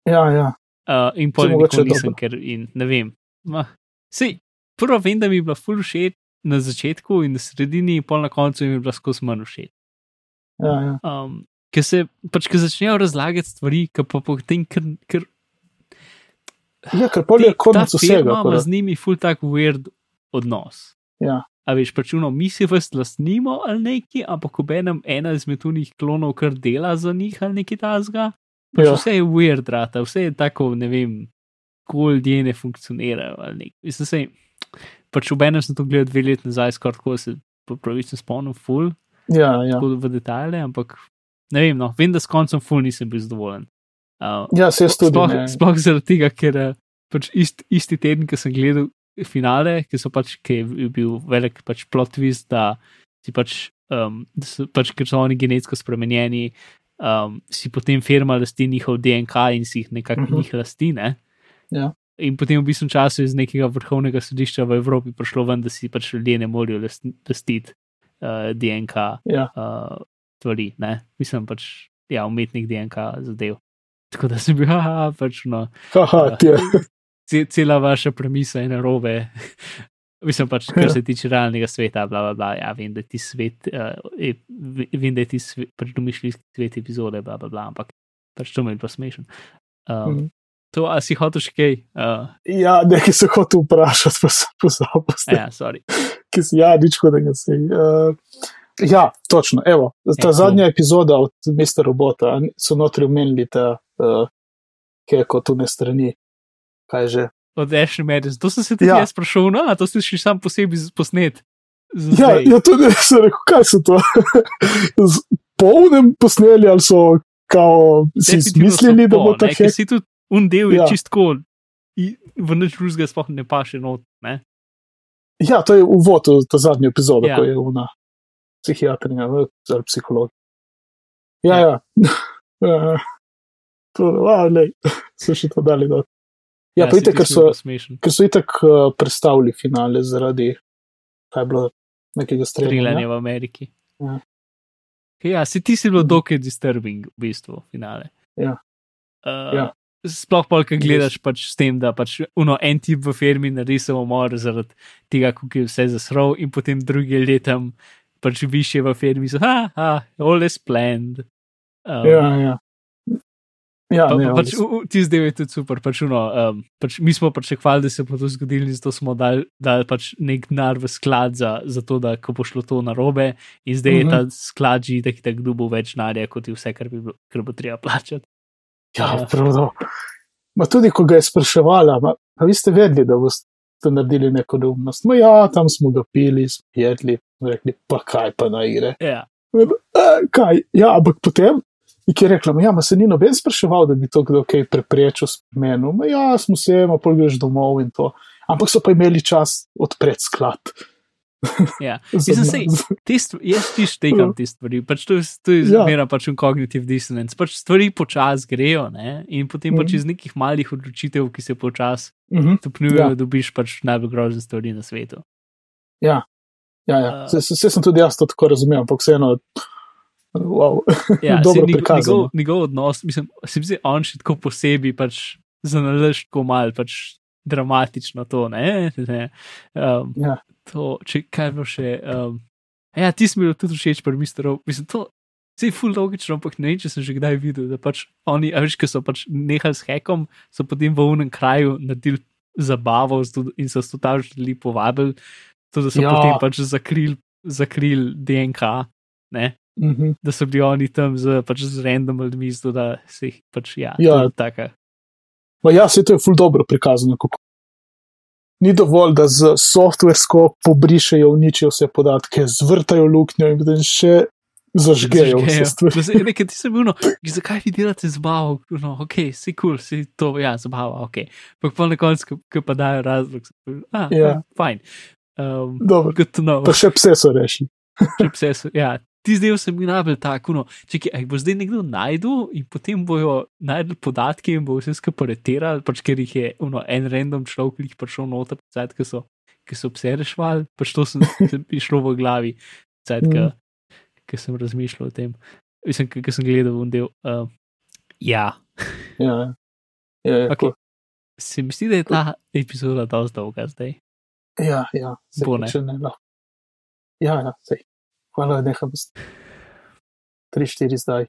Ja, ja. Uh, in pa nikoli nisem, dobro. ker in ne vem. Ma, sej, prvo vem, da mi je bila full všeč na začetku in na sredini, in pol na koncu mi je bila skozi manj všeč. ja, ja. Um, ker se pač, ker začnejo razlagati stvari, ki pa potem, ker, ker ja ker pol je konec vsega. firma ima korak. z njimi full tak weird odnos. Ja. A veš, pač uno, mi si vas lastnimo ali neki, ampak obenem ena izmed unih klonov kar dela za njih ali neki tasga. Pač Ja. Vse je weird, rata, vse je tako, ne vem, ko ljudje ne funkcionirajo ali nek. Mislim, se, pač obenem sem to gledal dve leti nazaj, skoraj tako se pravici spomnim, full, Ja, ja. tako v detajle, ampak ne vem, no, vem, da s koncem full nisem bil zadovoljen. Uh, ja se jaz tudi. sploh, ne. sploh zaradi tega, ker eh, pač ist, isti teden, ko sem gledal finale, ki, so pač, ki je bil velik pač plot twist, da si pač, um, da so, pač ker so oni genetsko spremenjeni, um, si potem firma lasti njihov DNK in si jih nekako uh Mhm. -huh. njih lasti. Ne? Ja. In potem v bistvu času iz nekega vrhovnega sodišča v Evropi prišlo ven, da si pač ljudje ne morejo last- lastiti uh, DNK Ja. uh, stvari, ne? mislim pač, ja, umetnik DNK zadev. Tako da sem bil, haha, pač no. Haha, ti je. Ce- cela vaša premisa je narobe. Mislim pač, kar se tiče realnega sveta, bla, bla, bla. Ja, vem, da je ti svet, uh, je, ve- vem, da je ti svet, pač svet epizode, bla, bla, bla, ampak pač to mi je pa smešen. Um, Mhm. To, a si hotel še kaj? Uh, Ja, nekaj se hotel vprašati, pa sem pozabil. zdaj. ja, sorry. ki si, ja, nič hudega se. Uh, ja, točno. Evo, ta Ja, zadnja epizoda od Mr. Robota so notri omenili ta uh, keko tu ne strani. Kaj že? Od Ashley Madison. To sem se tudi Ja. ja. jaz sprašal, no, a to si še sam posebej posnet. Ja, ja, tudi jaz sem rekel, kaj so to. Z polnem posneli ali so kao si izmislili, da bo ne, ta ker hek. Si tudi un del je Ja. ja. čistko, v nič drugega sploh ne paše not. Ne? Ja, to je uvod v to zadnjo epizodo, Ja. ko je ona psihiatrinja ali psiholog. Ja, ja. ja. To, a, lej, so še to dali dol. Ja, pa si itek, ker so, ker so itak uh, predstavili finale zaradi, kaj je bilo, nekega streljanja. V Ameriki. Ja. Ja, si ti si bil Mhm. dokaj disturbing, v bistvu, finale. Ja. Uh, Ja. Sploh pa, ki gledaš pač s tem, da pač uno, en tip v firmi naredi samomor zaradi tega, kako je vse zasrl, in potem drugi letam, pač više v firmi, so, ha, ha, all is planned. Um, Ja, ja. Ja, Pa, ne, pa, pač, v- ti zdaj je tudi super. Pač, uno, um, pač, mi smo pričakovali, da se bo to zgodilo, in zato smo dali, dali pač nek denar v sklad za, za to, da ko bo šlo to na robe, in zdaj je Mhm. ta sklad že tako, da kdo bo več denarja, kot je vse, kar, bi, bilo- kar bo treba plačati. Ja, Ja. pravno. Ma tudi, ko ga je spraševala, ma, a vi ste vedeli, da boste naredili neko neumnost. Ma ja, tam smo ga pili, smo jedli, rekli, pa kaj pa na igre. Ja, "E, Kaj? Ja, ampak potem. In ki je rekla, "Ma ja, ma se ni noben spraševal, da bi to kdo kaj preprečil s menom. Ma ja, smo se, ma pol greš domov in to. Ampak so pa imeli čas odpreti sklad. ja. Mislim, sej, stvari, jaz ti štekam te stvari, pač to, to je Ja. zmeraj pač un cognitive dissonance. Pač stvari počasi grejo, ne? in potem pač Mhm. iz nekih malih odločitev, ki se počasi Mhm. stopnjujejo, Ja. dobiš pač najbolj grozne stvari na svetu. Ja, ja. Uh, Se, se, se sem tudi jaz to tako razumel, ampak vseeno. Wow. Ja, Dobro njegov, prikazano. njegov, njegov odnos, mislim, se mi zdi, on še tako posebej pač zanalaš tako mal, pač dramatično to, ne? ne. Um, Ja. to, če kaj bo še. Um, ja, ti si mi bil tudi všeč, pri misterov. Mislim, to je ful logično, ampak ne vem, če sem že kdaj videl, da pač oni, a veš, ki so pač nehali s hekom, so potem v unem kraju naredili zabavo in so to tam želeli povabili, to, da so ja. potem pač zakrili zakril DNK. Ne? Mhm. da so bili oni tam z, pač z random ljudmi, zato da se jih pač ja. Ja. Taka. Ma ja, se to je ful dobro prikazano. Kako. Ni dovolj, da z softversko pobrišejo, uničijo vse podatke, zvrtajo luknjo in potem še zažgejo se- Nekaj ti se bil, no, zakaj vi delate zabavo? No, ok, si kul, cool, si to, ja, zabava, ok. Ampak pa na koncu, ko pa dajo razlog, ah, Ja. fajn. Um, Dobro. to know. Pa še pse so rešili. Če pse so, ja, ti zdaj se mi najbolj tako, no, čekaj, jih bo zdaj nekdo najdel in potem bojo najdel podatke in bo vse skupaj areterali, pač ker jih je uno, en random človek, ki jih prišel noter, cajt, ki so, ki so pse rešvali, pač to sem, sem išlo v glavi, cajt, ki, ki sem razmišljal o tem. Mislim, ki sem gledal v del. Uh, ja, Ja, ja. ja, okay. se mi zdi, da je ta epizoda dosti dolga zdaj. ja, ja sej, Bo, ne. ne lahko. Ja, ja, sej. Hvala, neham. 3-4 zdaj.